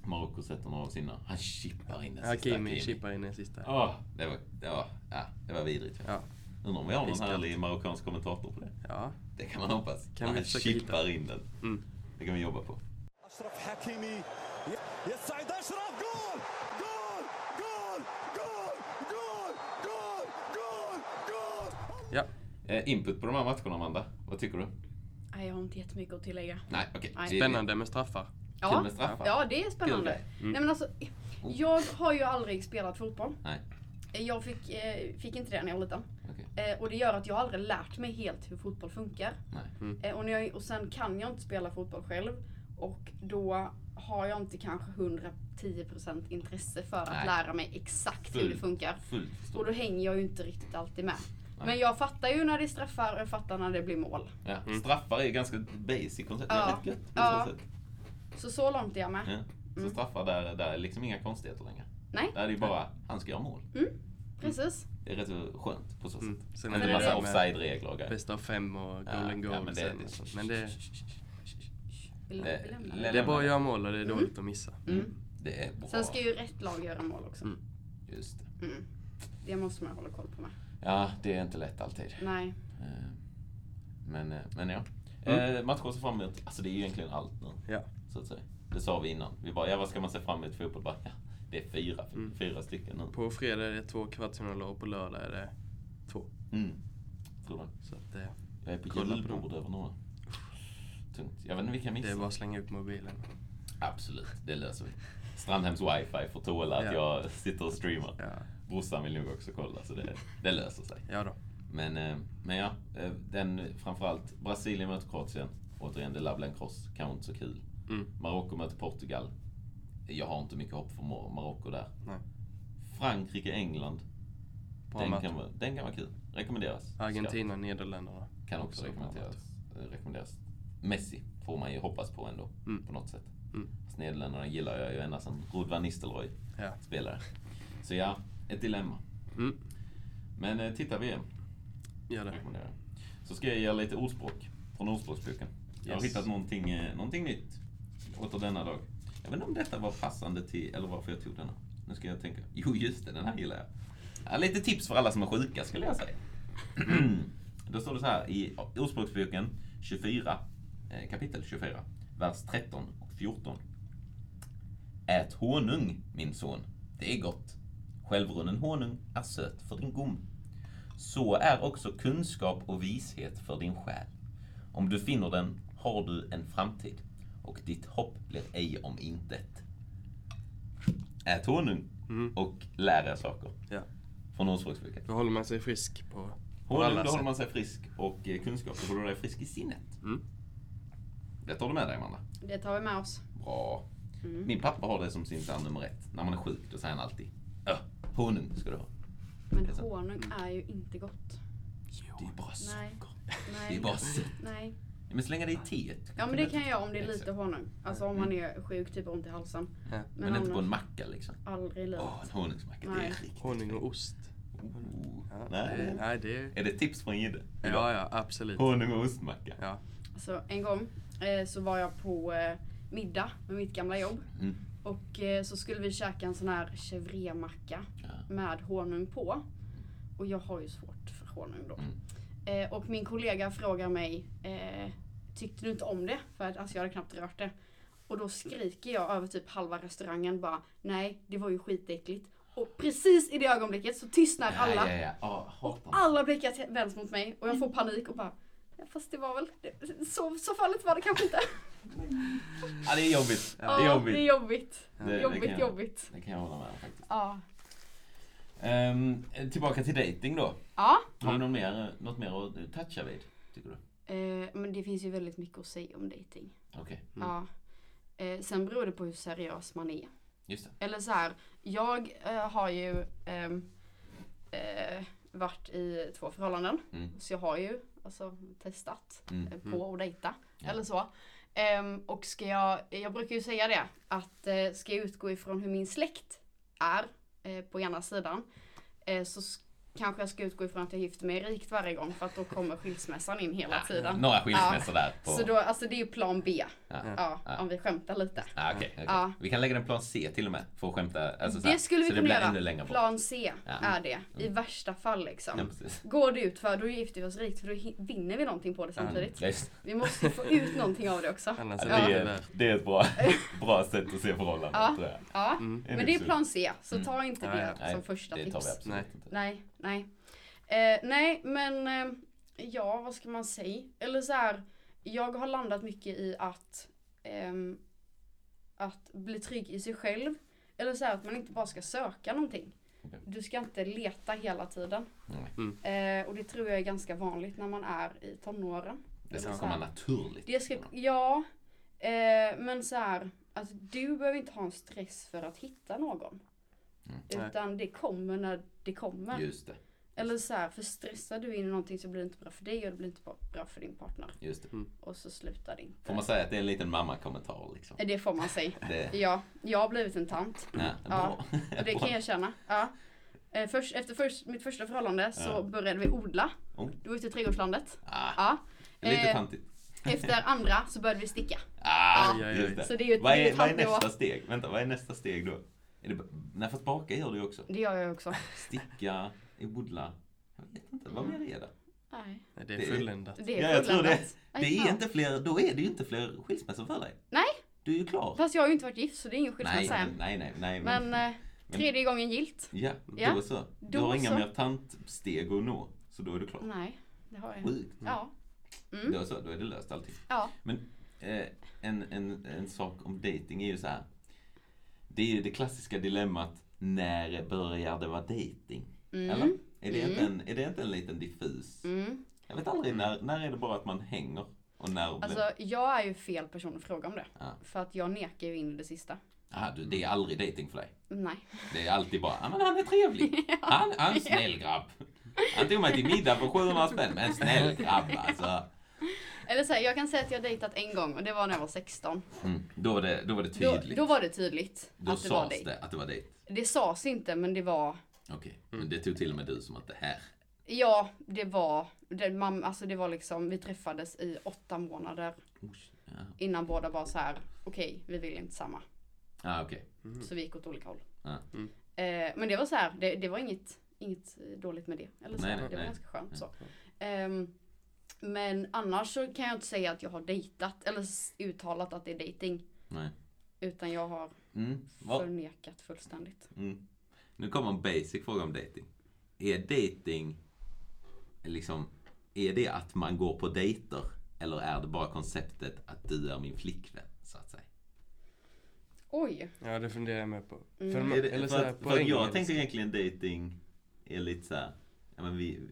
Marocko sätter några av sina. Han chippar in den sista. Hakimi chippar in den sista. Oh, det, var, det, var, ja, det var vidrigt. Ja. Undrar om vi har någon härlig marockansk kommentator på det? Ja. Det kan man hoppas. Kan han vi chippar hitta? in den. Mm. Det kan vi jobba på. Ashraf Hakimi. Yes, Ashraf, input på de här matcherna, Amanda. Vad tycker du? Nej, jag har inte jättemycket att tillägga. Nej, okej. Nej. Det- Spännande med straffar. Ja, med straffar. ja det är spännande. Grej. Nej men alltså, jag har ju aldrig spelat fotboll. Nej. Jag fick, eh, fick inte det när jag var liten. Okej. Eh, och det gör att jag aldrig lärt mig helt hur fotboll funkar. Nej. Eh, och, när jag, och sen kan jag inte spela fotboll själv. Och då har jag inte kanske 110% intresse för att Nej. lära mig exakt hur det funkar. Fullt Och då hänger jag ju inte riktigt alltid med. Men jag fattar ju när det är straffar och jag fattar när det blir mål. Ja, straffar är ganska basic koncept. Det är Ja. rätt gött Ja. så sätt. Så så långt är jag med. Ja. Så Mm. straffar där, där är liksom inga konstigheter längre. Nej. Där är det ju bara, han ska göra mål. Precis. Det är rätt så skönt på så sätt. Mm. Sen Inte är det massa det med offside-regler och grejer. Bästa av fem och golden Ja, goal ja, men det, sen sånt. Men det, Det- det- är bara att göra mål och det är dåligt att missa. Mm. det är bra. Sen ska ju rätt lag göra mål också. Mm. Just det. Mm. Det måste man hålla koll på med. Ja, det är inte lätt alltid. Nej. Eh, Men, eh, men ja. Mm. Eh, Matcher att se fram emot, alltså det är ju egentligen allt nu. Ja. Så att säga. Det sa vi innan. Vi bara, ja vad ska man se fram emot i fotboll? Bara, ja, det är fyra, Mm. fyra stycken nu. På fredag är det två kvartsfinaler och på lördag är det två. Mm. Tror du? Så att det, Jag är på julbord över några. Tungt. Jag vet inte vilka jag det är missar. bara att slänga upp mobilen. Absolut, det löser vi. Strandhems wifi får tåla att Ja. jag sitter och streamar. Ja, Brorsan vill nog också kolla, så det, det löser sig. ja då. Men, eh, men ja, eh, den framförallt Brasilien möter Kroatien. Återigen, det lär bli en kross. Kanske inte så kul. Mm. Marocko möter Portugal. Jag har inte mycket hopp för Mar- Marocko där. Nej. Frankrike, England. Bra Den kan, vara, den kan vara kul. Rekommenderas. Argentina, Nederländerna. Kan också Också rekommenderas. rekommenderas. Messi får man ju hoppas på ändå. Mm. På något sätt. Mm. Nederländerna gillar jag ju ända som Rud van Nistelrooy Ja. spelare. Så ja, ett dilemma. Mm. Men eh, titta VM. Gör det. Så ska jag ge er lite ordspråk från Ordspråksboken. Jag har Yes. hittat någonting, eh, någonting nytt åter denna dag. Jag vet inte om detta var passande till, eller varför jag tog denna. Nu ska jag tänka. Jo, just det, den här gillar jag. Ja, lite tips för alla som är sjuka, skulle jag säga. Då står det så här i Ordspråksboken 24, eh, kapitel 24, vers 13 och 14. Ät honung, min son. Det är gott. Självrunnen honung är söt för din gom. Så är också kunskap och vishet för din själ. Om du finner den har du en framtid och ditt hopp blir ej om intet. Ät honung Mm. och lär er saker Ja. från Ordspråksboken. Då håller man sig frisk på, på Honung, alla då sätt. håller man sig frisk och eh, kunskap, då håller du dig frisk i sinnet. Mm. Det tar du med dig, Amanda. Det tar vi med oss. Bra. Mm. Min pappa har det som sin plan nummer ett. När man är sjuk, då säger han alltid ja, honung ska du ha. Men så. honung är ju inte gott. Det är bara Nej. socker. Nej. Det är bara sött. Nej. Men slänga det i teet. Ja men det kan jag göra om det är lite honung. Alltså om man är sjuk, typ ont i halsen. Ja. Men, inte på en macka liksom. Aldrig i livet. Åh, en honungsmacka. Det Nej. är riktigt Honung och ost. Oh. Ja, Nej. Det, nej, det är... Är det tips från Gidde? Ja, ja, absolut. Honung och ostmacka. Ja. Så en gång eh, så var jag på eh, middag med mitt gamla jobb. Mm. Och eh, så skulle vi käka en sån här chèvre-macka Ja. med honung på. Och jag har ju svårt för honung då. Mm. Eh, och min kollega frågar mig, eh, tyckte du inte om det? För att alltså, jag hade knappt rört det. Och då skriker jag över typ halva restaurangen bara, nej det var ju skitäckligt. Och precis i det ögonblicket så tystnar alla. Ja, ja. Åh, Och alla blickar vänds mot mig och jag får panik och bara, fast det var väl, det, så, så farligt var det kanske inte. Ja, det är jobbigt. Ja, det är jobbigt. det är jobbigt. Det- det jobbigt, kan jag- jobbigt. Det kan jag hålla med om faktiskt. Ja. Ehm, tillbaka till dating då. Ja, Har du något mer, något mer att toucha vid? Tycker du? eh, men det finns ju väldigt mycket att säga om dating. Okej, Ja. Eh, sen beror det på hur seriös man är. just det. Eller så här, jag eh, har ju ehm, eh, varit i två förhållanden. Mm. Så jag har ju alltså, testat Mm. eh, på att dejta. Ja. Eller så. Um, och ska jag, jag brukar ju säga det, att uh, ska jag utgå ifrån hur min släkt är uh, på ena sidan. uh, så kanske jag ska utgå ifrån att jag gifter mig rikt varje gång för att då kommer skilsmässan in hela tiden. Några skilsmässor där. På... Så då, alltså det är ju plan B. ja. Ja, Ja. om vi skämtar lite. Ah, okej, okej. Ja. Vi kan lägga en plan C till och med. För att skämta. Alltså, Det skulle vi kunna göra. Plan C Ja. är det. I värsta fall liksom. Ja. Går det ut för då gifter vi oss rikt för då vinner vi någonting på det samtidigt. Ja, just- Vi måste få ut någonting av det också. Annars Ja, är det, Ja. är, det är ett bra, bra sätt att se förhållandet. Ja. tror jag. Ja, Mm. men det är plan C. Så Mm. ta inte Ja, det ja. Som första det tar vi tips. Nej. Nej, nej. Eh, nej, men eh, ja, vad ska man säga? Eller så här, jag har landat mycket i att, ehm, att bli trygg i sig själv. Eller så här att man inte bara ska söka någonting. Du ska inte leta hela tiden. Nej. Eh, och det tror jag är ganska vanligt när man är i tonåren. Det ska Eller så komma här. naturligt. Det ska, ja, eh, men så här, att du behöver inte ha en stress för att hitta någon. Nej. Utan det kommer när det kommer. Just det. Eller så här, för stressar du in i någonting så blir det inte bra för dig och det blir inte bra- för din partner. Just det. Och så slutar det inte. Får man säga att det är en liten mammakommentar liksom? Eh, Det får man säga. Det, Ja, jag har blivit en tant. ja, Ja. Och det kan jag känna. Ja. Eh, Först, efter först, mitt första förhållande så Ja. började vi odla. Oh. Då var ute i trädgårdslandet. Ah, Ja. lite Eh, tantigt. Efter andra så började vi sticka. Ah, aj. just det. Så det är ju ett, Vad är vad är nästa steg? Vänta, vad är nästa steg då? Är det, nej fast baka gör du ju också. Det gör jag också. Sticka, odla. Jag vet inte, vad mer är det? Nej, Nej, det är fulländat. det är Ja, jag tror det. Det är inte fler, då är det ju inte fler skilsmässor för dig. Nej. Du är ju klar. Fast jag har ju inte varit gift så det är ingen skilsmässa nej, än. nej, nej, nej. Men eh, tredje gången gilt? Ja, Ja, då så. Du då har inga så. mer tantsteg att nå. Så då är du klar. Nej, det har jag. Sjukt. Ja. Mm. Då så, då är det löst allting. Ja. Men eh, en, en, en sak om dating är ju så här. Det är ju det klassiska dilemmat. När börjar det vara dating? Mm. Eller? Är det, inte Mm. en, är det inte en liten diffus? Mm. Jag vet aldrig när, när är det bara att man hänger? Och när... Alltså jag är ju fel person att fråga om det. Ja. För att jag nekar ju in i det sista. ah, du, det är aldrig dating för dig. Nej. Det är alltid bara, ja men han är trevlig. Han, han är en snäll grabb. Han tog mig till middag för 700 spänn, men en snäll grabb alltså. Eller så här, jag kan säga att jag dejtat en gång och det var när jag var 16. Mm, då, var det, då var det Då, tydligt. då var det tydligt Då att det var dejt. det att det var dejt. Det sades inte men det var Okej, men det tog till och med du som att det här. Ja, det var, det, man, alltså det var liksom, vi träffades i åtta månader Usch, Ja, innan båda var så här. okej, vi vill inte samma. ah, okej. Så vi gick åt olika håll. Ja. Eh, men det var så här, det, det var inget, inget dåligt med det. Eller så, Nej, nej, det var nej. ganska skönt så. Ehm, men annars så kan jag inte säga att jag har dejtat eller uttalat att det är dating. Nej. Utan jag har Mm. förnekat fullständigt. Mm. Nu kommer en basic fråga om dating. Är dating liksom, är det att man går på dejter? Eller är det bara konceptet att du är min flickvän, så att säga? Oj, Ja, det funderar jag med på. Mm. För, Är det, eller för så här, att, på för att jag tänker egentligen dating är lite så här, ja men vi,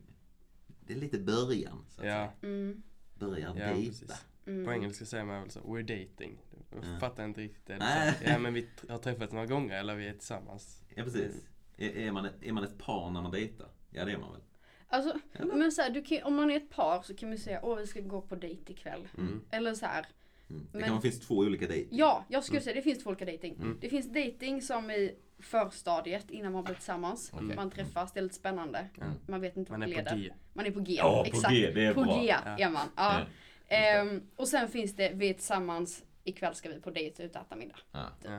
det är lite början, så att Ja, säga. mm, Början ja dejta. mm. På engelska säger man väl så, we're dating. Jag Ja. fattar inte riktigt. Det? Ja, men vi har träffats några gånger eller vi är tillsammans. Ja precis. Är, är, man ett, är man ett par när man dejtar? Ja det är man väl? Alltså, Eller? men så här, du kan, om man är ett par så kan man säga åh vi ska gå på dejt ikväll. Mm. Eller så här. Mm. Det Men- kan finnas två olika dejter. Ja, jag skulle säga det finns två olika dejting. Mm. Det finns dejting som i förstadiet innan man blir tillsammans. Okej. Man träffas, det är lite spännande. Mm. Man vet inte Man vad är det på leder. G. Man är på G. Ja, på exakt. G, det är på bra. G Ja. är man. Ja. Ehm, och sen finns det, vi är tillsammans, ikväll ska vi på dejt ut och äta middag. Ja. Ja.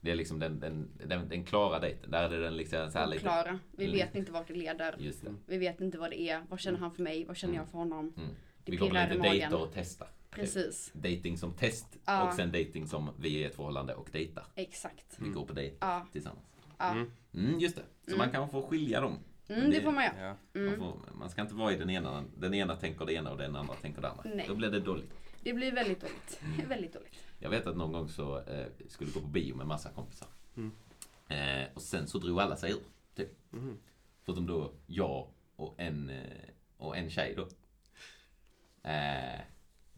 Det är liksom den, den, den, den klara dejten. Där är det den liksom så här lite... Oklara. Vi Mm. vet inte vart det leder. Just det. Vi vet inte vad det är. Vad känner han för mig? Vad känner jag för honom? Mm. Det Vi kommer pirrar lite i magen. dejta och testa. Precis. Dating som test Ja. och sen dating som vi är i ett förhållande och dejtar. Exakt. Vi går på dejt Ja. tillsammans. Ja. Mm. Mm, just det. Så man kan få skilja dem. Mm, det får man göra. Ja. Man, Mm. får, man ska inte vara i den ena. Den ena tänker det ena och den andra tänker det andra. Nej. Då blir det dåligt. Det blir väldigt dåligt. Mm. väldigt dåligt. Jag vet att någon gång så eh, skulle gå på bio med massa kompisar. Mm. Eh, och sen så drog alla sig ur. Typ. Mm. Förutom då jag och en, eh, och en tjej då. Eh,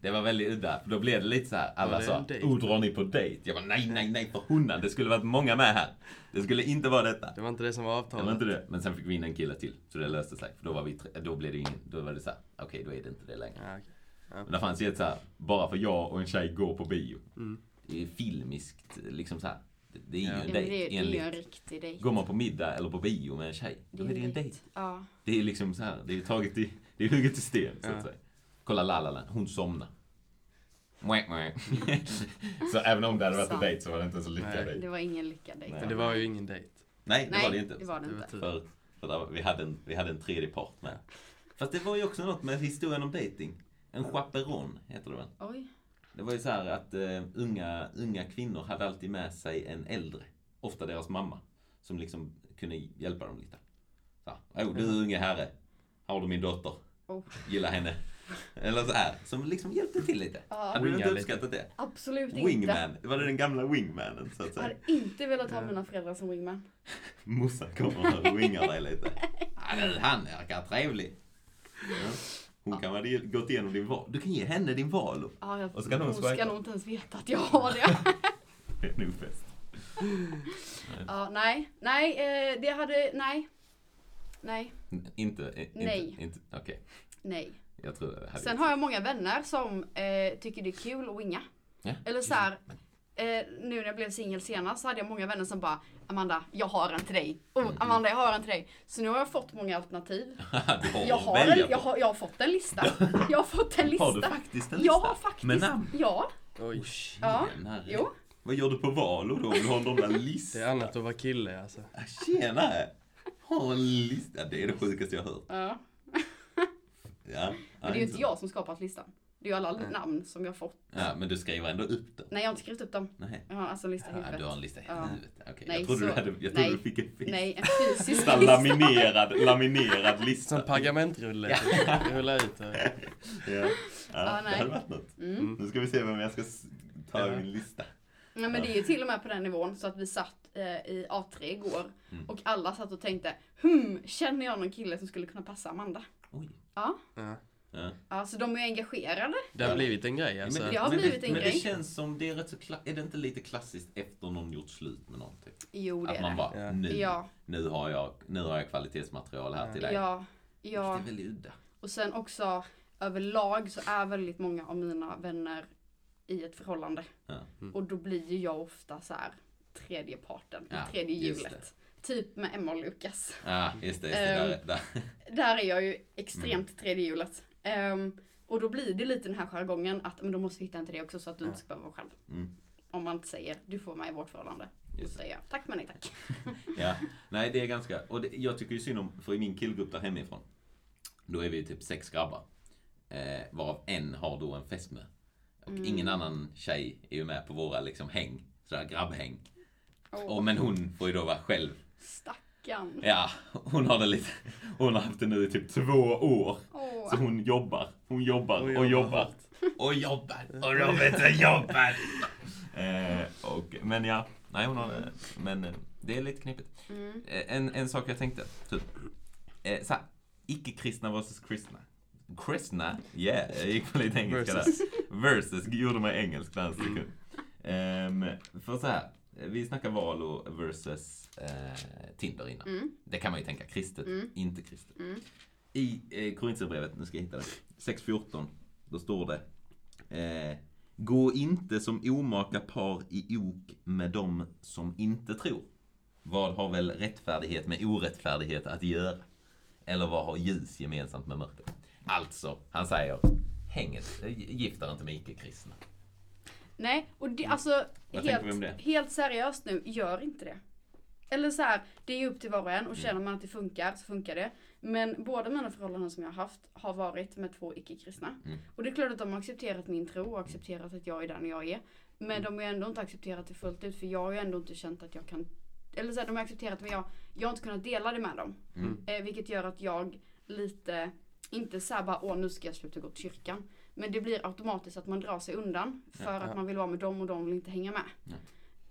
det var väldigt udda. För då blev det lite så här. Alla det sa, oh drar ni på dejt? Jag bara, nej, nej, nej för hundan. Det skulle varit många med här. Det skulle inte vara detta. Det var inte det som var Det avtalet. var inte det. Men sen fick vi in en kille till. Så det löste sig. För då var vi tre, då blev det ingen, då var det så här, okej då är det inte det längre. Ja, okej. Men det fanns ju ett så här, bara för jag och en tjej går på bio. Mm. Det är filmiskt, liksom så här. Det, det är ju Ja. en Ja, dejt det, det är en enligt. riktig dejt. Går man på middag eller på bio med en tjej, då är det ju en dejt. Ja. Det är liksom så här, det är taget i, det är hugget i sten så Ja. att säga. Kolla La La Land, hon somnar. Mwah, mwah. så även om det hade varit en dejt så var det inte så lyckad Nej. dejt. Det var ingen lyckad dejt. Men det var ju ingen dejt. Nej, det Nej, var det inte. det var det inte. För, för där, vi, hade en, vi hade en tredje part med. Fast det var ju också något med historien om dating. En chaperon heter det väl? Oj. Det var ju så här att eh, unga, unga kvinnor hade alltid med sig en äldre. Ofta deras mamma. Som liksom kunde hjälpa dem lite. Så, här, oh, du unge herre. Har du min dotter? Oh. Gillar henne. Eller så här, som liksom hjälpte till lite. Ja. Hade du inte uppskattat det? Absolut inte. Wingman, var det den gamla wingmanen så att Jag säga? hade inte velat ha mina föräldrar som wingman. Morsan kommer och wingar dig lite. Ja, han verkar trevlig. Ja. Hon kan ha gått igenom din val. Du kan ge henne din val. Ja, jag, Och så kan hon hon ska nog inte ens veta att jag har det. Det är nog fest. ja, nej, nej, eh, det hade, nej. Nej, Inte, eh, inte, Nej. inte, okej. nej. Jag tror det Sen har jag många vänner som eh, tycker det är kul att winga. Ja. Eller så här, eh, nu när jag blev singel senast så hade jag många vänner som bara Amanda, jag har en till dig. Oh, Mm. Amanda, jag har en till dig. Så nu har jag fått många alternativ. har Jag har, en, jag, har, jag har fått en lista. Jag har fått en lista. Har du faktiskt en lista? Jag har faktiskt. Med namn? Ja. Oj. Ja. Tjenare. Jo. Vad gör du på Valo då om du har de där Det listorna? är annat att vara kille alltså. Ah, Tjenare! Har en lista. Det är det sjukaste jag har hört. Ja. Ja. Men det är ju inte jag som skapat listan. Det är ju alla namn som jag har fått. Ja, men du skriver ändå upp dem. Nej, jag har inte skrivit upp dem. Nej. Jag har alltså en lista i Ja, huvudet. du har en lista i Ja. huvudet. Okej, Nej, jag trodde, så- du, hade, jag trodde nej. du fick en fis. Nej, en fysisk lista. laminerad, laminerad lista. Som pergamentrulle. Rulla ut det. Ja, ja Ja, det nej. hade varit något. Mm. Nu ska vi se vem jag ska ta i min lista. Nej, men det är ju till och med på den nivån så att vi satt eh, i A3 igår Mm. och alla satt och tänkte hmm, känner jag någon kille som skulle kunna passa Amanda? Oj. Ja, Ja. Ja. ja så de är engagerade. Det har blivit en grej alltså. Men, Det har men blivit det, en men grej. det känns som det är rätt så kla- Är det inte lite klassiskt efter någon gjort slut med någonting? Jo, det Att är man det. bara, Ja. nu, Ja, nu, har jag, nu har jag kvalitetsmaterial här till dig. ja, ja. Det är väldigt udda. Och sen också överlag så är väldigt många av mina vänner i ett förhållande. Ja. Och då blir ju jag ofta så här tredje parten, Ja, tredje just hjulet. Typ med Emma och Lukas. Ja, just det. Just det Ehm, där, där. Där är jag ju extremt Mm. tredje hjulet. Ehm, och då blir det lite den här jargongen att men då måste vi hitta en till dig också så att du inte ska behöva vara själv. Mm. Om man inte säger du får mig i vårt förhållande. Då Just det. säger jag tack men nej tack. Ja, nej det är ganska, och det, jag tycker ju synd om, för i min killgrupp där hemifrån, då är vi typ sex grabbar. Eh, varav en har då en fästmö. Och Mm. ingen annan tjej är ju med på våra liksom häng, sådär grabbhäng. Åh, Och, men hon får ju då vara själv. Stackarn. Ja, hon har det lite, hon har haft det nu i typ två år. Åh. Så hon jobbar, hon jobbar och jobbar. Och jobbar, och Robert och jobbar. Eh, och, men ja, nej hon har det. Men eh, det är lite knepigt. Mm. Eh, En, en sak jag tänkte, typ. Eh, såhär, icke-kristna versus kristna. Kristna, yeah, jag gick på lite engelska Versus. där. Versus gjorde mig engelsk där en sekund. Ehm, för så här, vi snackar Valo versus eh, Tinder innan. Mm. Det kan man ju tänka, kristet, Mm. inte kristet. Mm. I eh, Korinthierbrevet, nu ska jag hitta det, 6.14, då står det eh, Gå inte som omaka par i ok med dem som inte tror. Vad har väl rättfärdighet med orättfärdighet att göra? Eller vad har ljus gemensamt med mörker? Alltså, han säger, häng inte, gift er inte med icke-kristna. Nej, och det, alltså Vad vi om helt, det? helt seriöst nu, gör inte det. Eller så här, det är upp till var och en och känner man att det funkar så funkar det. Men båda mina förhållanden som jag har haft har varit med två icke-kristna. Mm. Och det är klart att de har accepterat min tro och accepterat att jag är den jag är. Men de har ändå inte accepterat det fullt ut för jag har ju ändå inte känt att jag kan eller så här, de har accepterat men jag, jag har inte kunnat dela det med dem. Mm. Eh, vilket gör att jag lite, inte såhär bara åh nu ska jag sluta gå till kyrkan. Men det blir automatiskt att man drar sig undan för Ja. att man vill vara med dem och de vill inte hänga med. Ja.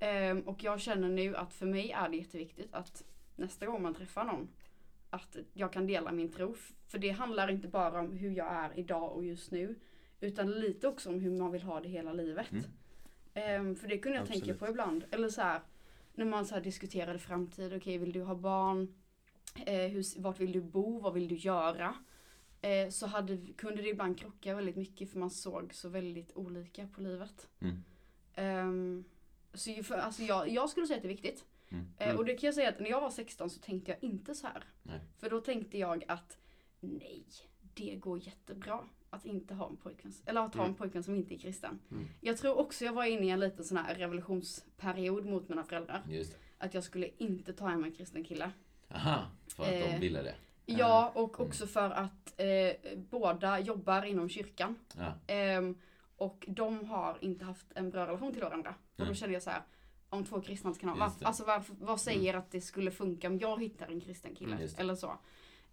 Ehm, och jag känner nu att för mig är det jätteviktigt att nästa gång man träffar någon att jag kan dela min tro. För det handlar inte bara om hur jag är idag och just nu. Utan lite också om hur man vill ha det hela livet. Mm. Ehm, för det kunde jag Absolut. tänka på ibland. Eller så här, när man så här diskuterade framtid. Okej, vill du ha barn? Eh, hur, vart vill du bo? Vad vill du göra? Eh, så hade, kunde det ibland krocka väldigt mycket för man såg så väldigt olika på livet. Mm. Ehm, så ju för, alltså jag, jag skulle säga att det är viktigt. Mm. Eh, och det kan jag säga att när jag var 16 så tänkte jag inte så här. Nej. För då tänkte jag att nej, det går jättebra att inte ha en pojkvän, eller att ha en Mm. pojkvän som inte är kristen. Mm. Jag tror också jag var inne i en liten sån här revolutionsperiod mot mina föräldrar. Att jag skulle inte ta hem en kristen kille. Aha, för att de Eh, ville det. Ja, och också för att eh, båda jobbar inom kyrkan. Ja. Ehm, och de har inte haft en bra relation till varandra. Och då kände jag så här, om två kristna inte kan ha, Just varf, det. alltså varför, vad säger att det skulle funka om jag hittar en kristen kille? Mm, eller så.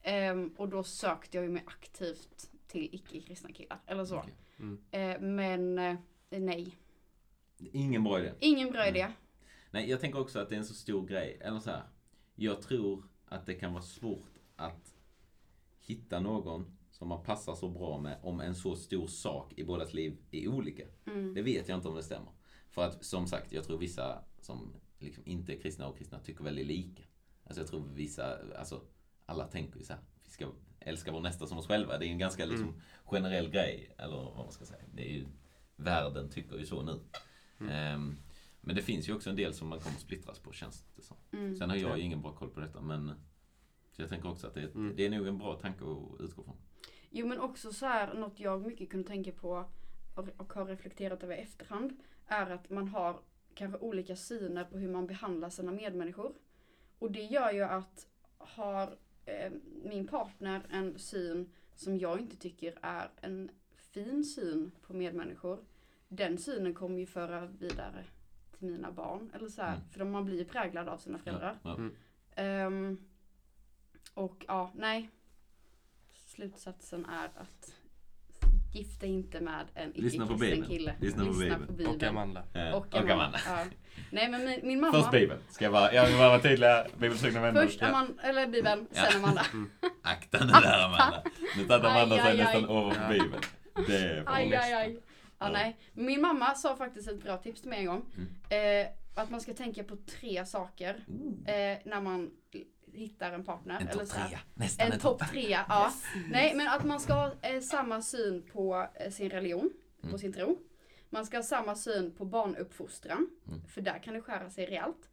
Ehm, och då sökte jag ju mig aktivt till icke-kristna killar. Eller så. Okej. Mm. Eh, men eh, nej, Ingen bra idé. ingen bra idé. Nej, jag tänker också att det är en så stor grej. Eller så här. Jag tror att det kan vara svårt att hitta någon som man passar så bra med om en så stor sak i bådas liv är olika. Mm. Det vet jag inte om det stämmer. För att som sagt, jag tror vissa som liksom inte är kristna och kristna tycker väldigt lika. Alltså jag tror vissa, alltså alla tänker ju så här, vi ska älska vår nästa som oss själva. Det är en ganska liksom generell grej, eller vad man ska säga. Det är ju, världen tycker ju så nu. Ehm, men det finns ju också en del som man kommer splittras på känns det som. Mm. Sen har jag Ja. ju ingen bra koll på detta men så jag tänker också att det, Mm. det är nog en bra tanke att utgå från. Jo men också så här, något jag mycket kunde tänka på och, och har reflekterat över i efterhand är att man har kanske olika syner på hur man behandlar sina medmänniskor. Och det gör ju att har eh, min partner en syn som jag inte tycker är en fin syn på medmänniskor. Den synen kommer ju föra vidare till mina barn. Eller så här, Mm. För de- man blir ju präglad av sina föräldrar. Ja, ja. Mm. Ehm, och ja, nej. Slutsatsen är att gifta inte med en Lyssna icke-kristen kille. Lyssna på Bibeln. på Bibeln. Och Amanda. Eh, Och Amanda. Ja. Nej men min, min mamma. Först Bibeln. Ska jag bara, jag vill bara vara tydlig. Bibelsugna vänner. Först Amanda, eller Bibeln, Ja. sen Amanda. Akta nu där Amanda. Nu tar Amanda Aj, sig nästan aj. över på Ja. Bibeln. Det är Aj, aj, aj. Ja, Ja. nej. Min mamma sa faktiskt ett bra tips till mig en gång. Mm. Eh, att man ska tänka på tre saker eh, när man hittar en partner. en eller topp trea. Nästan En topp trea, ja. Nej, men att man ska ha eh, samma syn på eh, sin religion, Mm. på sin tro. Man ska ha samma syn på barnuppfostran, Mm. för där kan det skära sig rejält.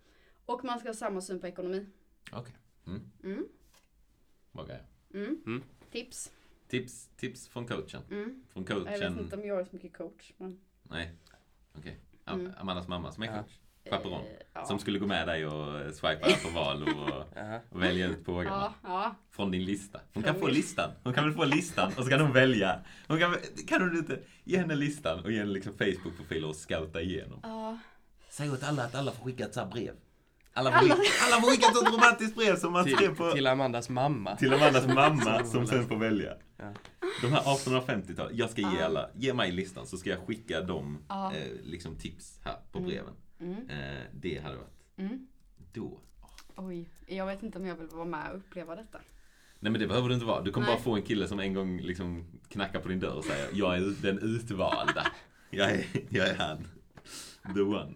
Och man ska ha samma syn på ekonomi. Okej. Mm. Mm, Bra grejer. mm. Mm. Tips. Tips, tips från coachen. Mm. Från Jag vet coachen. inte om jag är så mycket coach, men... Nej. Okej. Mm. Am- Amandas mamma som är Ja. Chaperon. Eh, ja. Som skulle gå med dig och swipa på val och, och välja ut pågarna. Ja, ja. Från din lista. Hon kan få listan. Hon kan väl få listan och så kan hon välja. Hon kan, kan du inte ge henne listan och ge henne liksom Facebook-profil och scouta igenom? ja. Säg åt alla att alla får skicka ett sånt här brev. Alla får, alla får skicka ett romantiskt brev som man skrev Till, på... till Amandas mamma. Till Amandas mamma Som hon sen får välja. Ja. De här 1850-tal, jag ska ge alla, ge mig listan så ska jag skicka dem Ja. eh, liksom tips här på Mm. breven. Mm. Eh, det hade varit, Mm. då. Oj, jag vet inte om jag vill vara med och uppleva detta. Nej men det behöver du inte vara. Du kommer Nej. bara få en kille som en gång liksom knackar på din dörr och säger Jag är den utvalda. Jag är, jag är han. The one.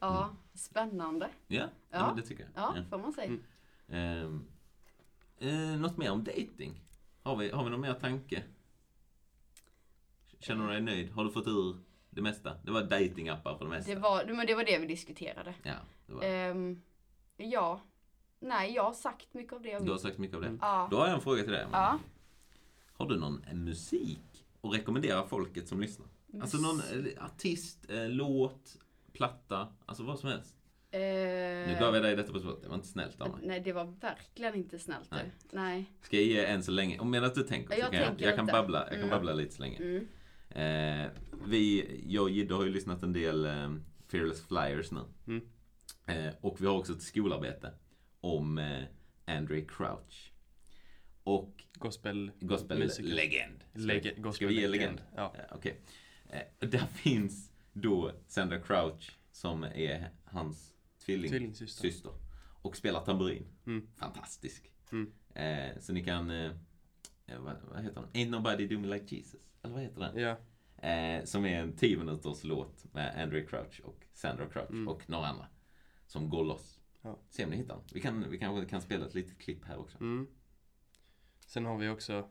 Ja, spännande. Ja, ja. Ja. det tycker jag. Ja, får man säga. Mm. Ehm, eh, något mer om dating? Har vi, har vi någon mer tanke? Känner du dig nöjd? Har du fått ur det mesta? Det var datingappar för det mesta. Det var, men det var det vi diskuterade. Ja, det var. Ehm, ja. Nej, jag har sagt mycket av det jag Du har sagt mycket av det. Ja. Då har jag en fråga till dig. Ja. Har du någon eh, musik att rekommendera folket som lyssnar? Alltså någon eh, artist, eh, låt, platta, alltså vad som helst. Nu gav jag dig detta på spot, det var inte snällt av mig. Nej, det var verkligen inte snällt. Nej. Nej. Ska jag ge en så länge? Om medan du tänker så Jag kan jag, tänker jag kan babbla, jag kan Mm. babbla lite så länge. Mm. Eh, vi, jag och Jidde har ju lyssnat en del eh, Fearless Flyers nu. Mm. Eh, och vi har också ett skolarbete om eh, Andre Crouch. Och Gospel... gospel-legend. Lege- Ska gospel vi ge legend? Ja. Eh, där finns då Sandra Crouch som är hans tvilling, Tvillingsyster. syster. Och spelar tamburin. Mm. Fantastisk. Mm. Eh, så ni kan... Eh, eh, vad, vad heter den? Ain't nobody do me like Jesus. Eller vad heter den? Ja. Eh, som är en 10 minuters låt med Andre Crouch och Sandra Crouch Mm. och några andra. Som går loss. Ja. Se om ni hittar den. Vi, kan, vi kanske kan spela ett litet klipp här också. Mm. Sen har vi också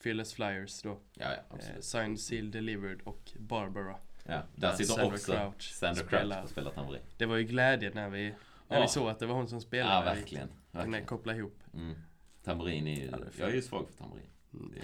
Fearless Flyers då. Ja, ja, Eh. Signed, Sealed, Delivered och Barbara. Ja, där sitter Sandra också Crouch Sandra spelar. Crouch och spelar tamburin. Det var ju glädje när vi, när Ja. vi såg att det var hon som Ja, spelade. verkligen. Vi kunde verkligen. koppla ihop. Mm. Tamburin är ju, Ja, jag är ju svag för tamburin. Mm. Det,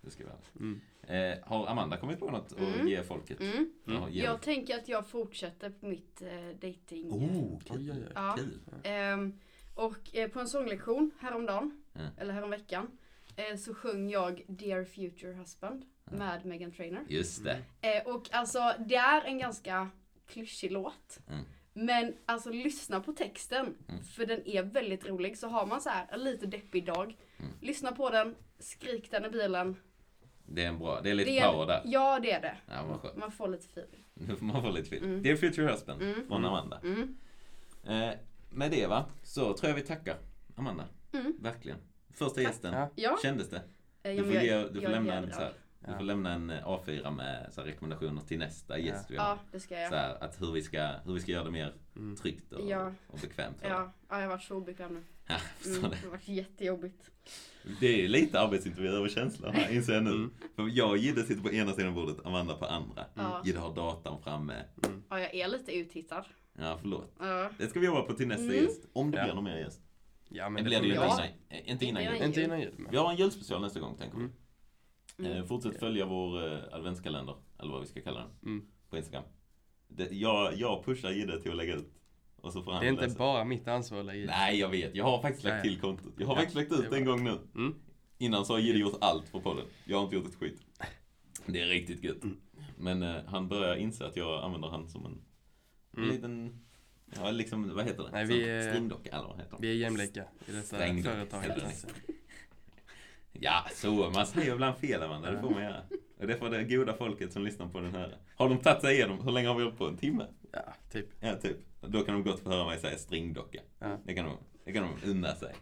det ska vara. Mm. Eh, har Amanda kommit på något att Mm. ge folket? Mm. Ja, ge Jag tänker att jag fortsätter på mitt eh, dating. Oh, oj, oj. Ja. kul. Ehm, och eh, på en sånglektion häromdagen, Mm. eller häromveckan, eh, så sjöng jag Dear Future Husband med Megan Trainor. Just det. Eh, och alltså det är en ganska klyschig låt. Mm. Men alltså lyssna på texten. Mm. För den är väldigt rolig. Så har man så här en lite deppig dag. Mm. Lyssna på den, skrik den i bilen. Det är en bra, det är lite Det är- power där. Ja, det är det. Ja, vad skönt. Man får lite feeling. Nu får man få lite film. Mm. Dear Future Husband Mm. från Amanda. Mm. Eh, med det va, så tror jag vi tackar Amanda. Mm. Verkligen. Första Tack. gästen. Ja. Kändes det? Eh, ja, Du får, jag- ge, du får lämna en så här, du Ja. får lämna en eh, A4 med så här, rekommendationer till nästa gäst vi har. Ja, det ska jag. Så här, att hur vi ska, hur vi ska göra det mer Mm. tryggt och, Ja. och bekvämt. för Ja, ja, jag har varit så obekväm nu. Ja, Mm, det. det har varit jättejobbigt. Det är lite arbetsintervju över känslor här inser jag nu. Mm. För jag och Jidde sitter på ena sidan bordet, Amanda på andra. Ja. Jidde har datorn framme. Ja, jag är lite uttittad. Ja, förlåt. Ja. Det ska vi jobba på till nästa Mm. gäst. Om det Ja. blir någon mer gäst. Ja Men det blir det ju inte innan, inte innan Inte jul. Inte innan jul. Vi har en julspecial nästa gång tänker vi. Mm. Eh, fortsätt följa vår eh, adventskalender, eller vad vi ska kalla den, Mm. på Instagram. Det, jag, jag pushar Jidde till att lägga ut. Och så får han Det är inte läsa. bara mitt ansvar att lägga i. Nej, jag vet. Jag har faktiskt lagt till kontot. Jag har Ja, faktiskt lagt ut en gång nu. Mm. Innan så har Jidde gjort allt för podden. Jag har inte gjort ett skit. Det är riktigt gött. Mm. Men eh, han börjar inse att jag använder han som en, en Mm. liten, ja liksom, vad heter det? Nej, vi är- Stringdocka eller vad heter det? Vi är jämlika i detta företag. Ja, så. Man säger ibland fel Amanda, det får man göra. Och det får det goda folket som lyssnar på den här. Har de tagit sig igenom, hur länge har vi hållit på? En timme? Ja, typ. Ja, typ. Då kan de gott få höra mig säga stringdocka. Ja. Det kan de, det kan de unna sig.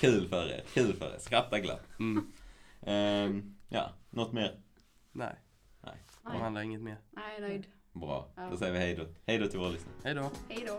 Kul för er, kul för er. Skratta glatt. Mm. Ehm, ja, något mer? Nej, Nej. Nej, handlar inget mer. är nöjd. Bra. Ja. Då säger vi hej då. Hej då till våra lyssnare. Hej då. Hej då.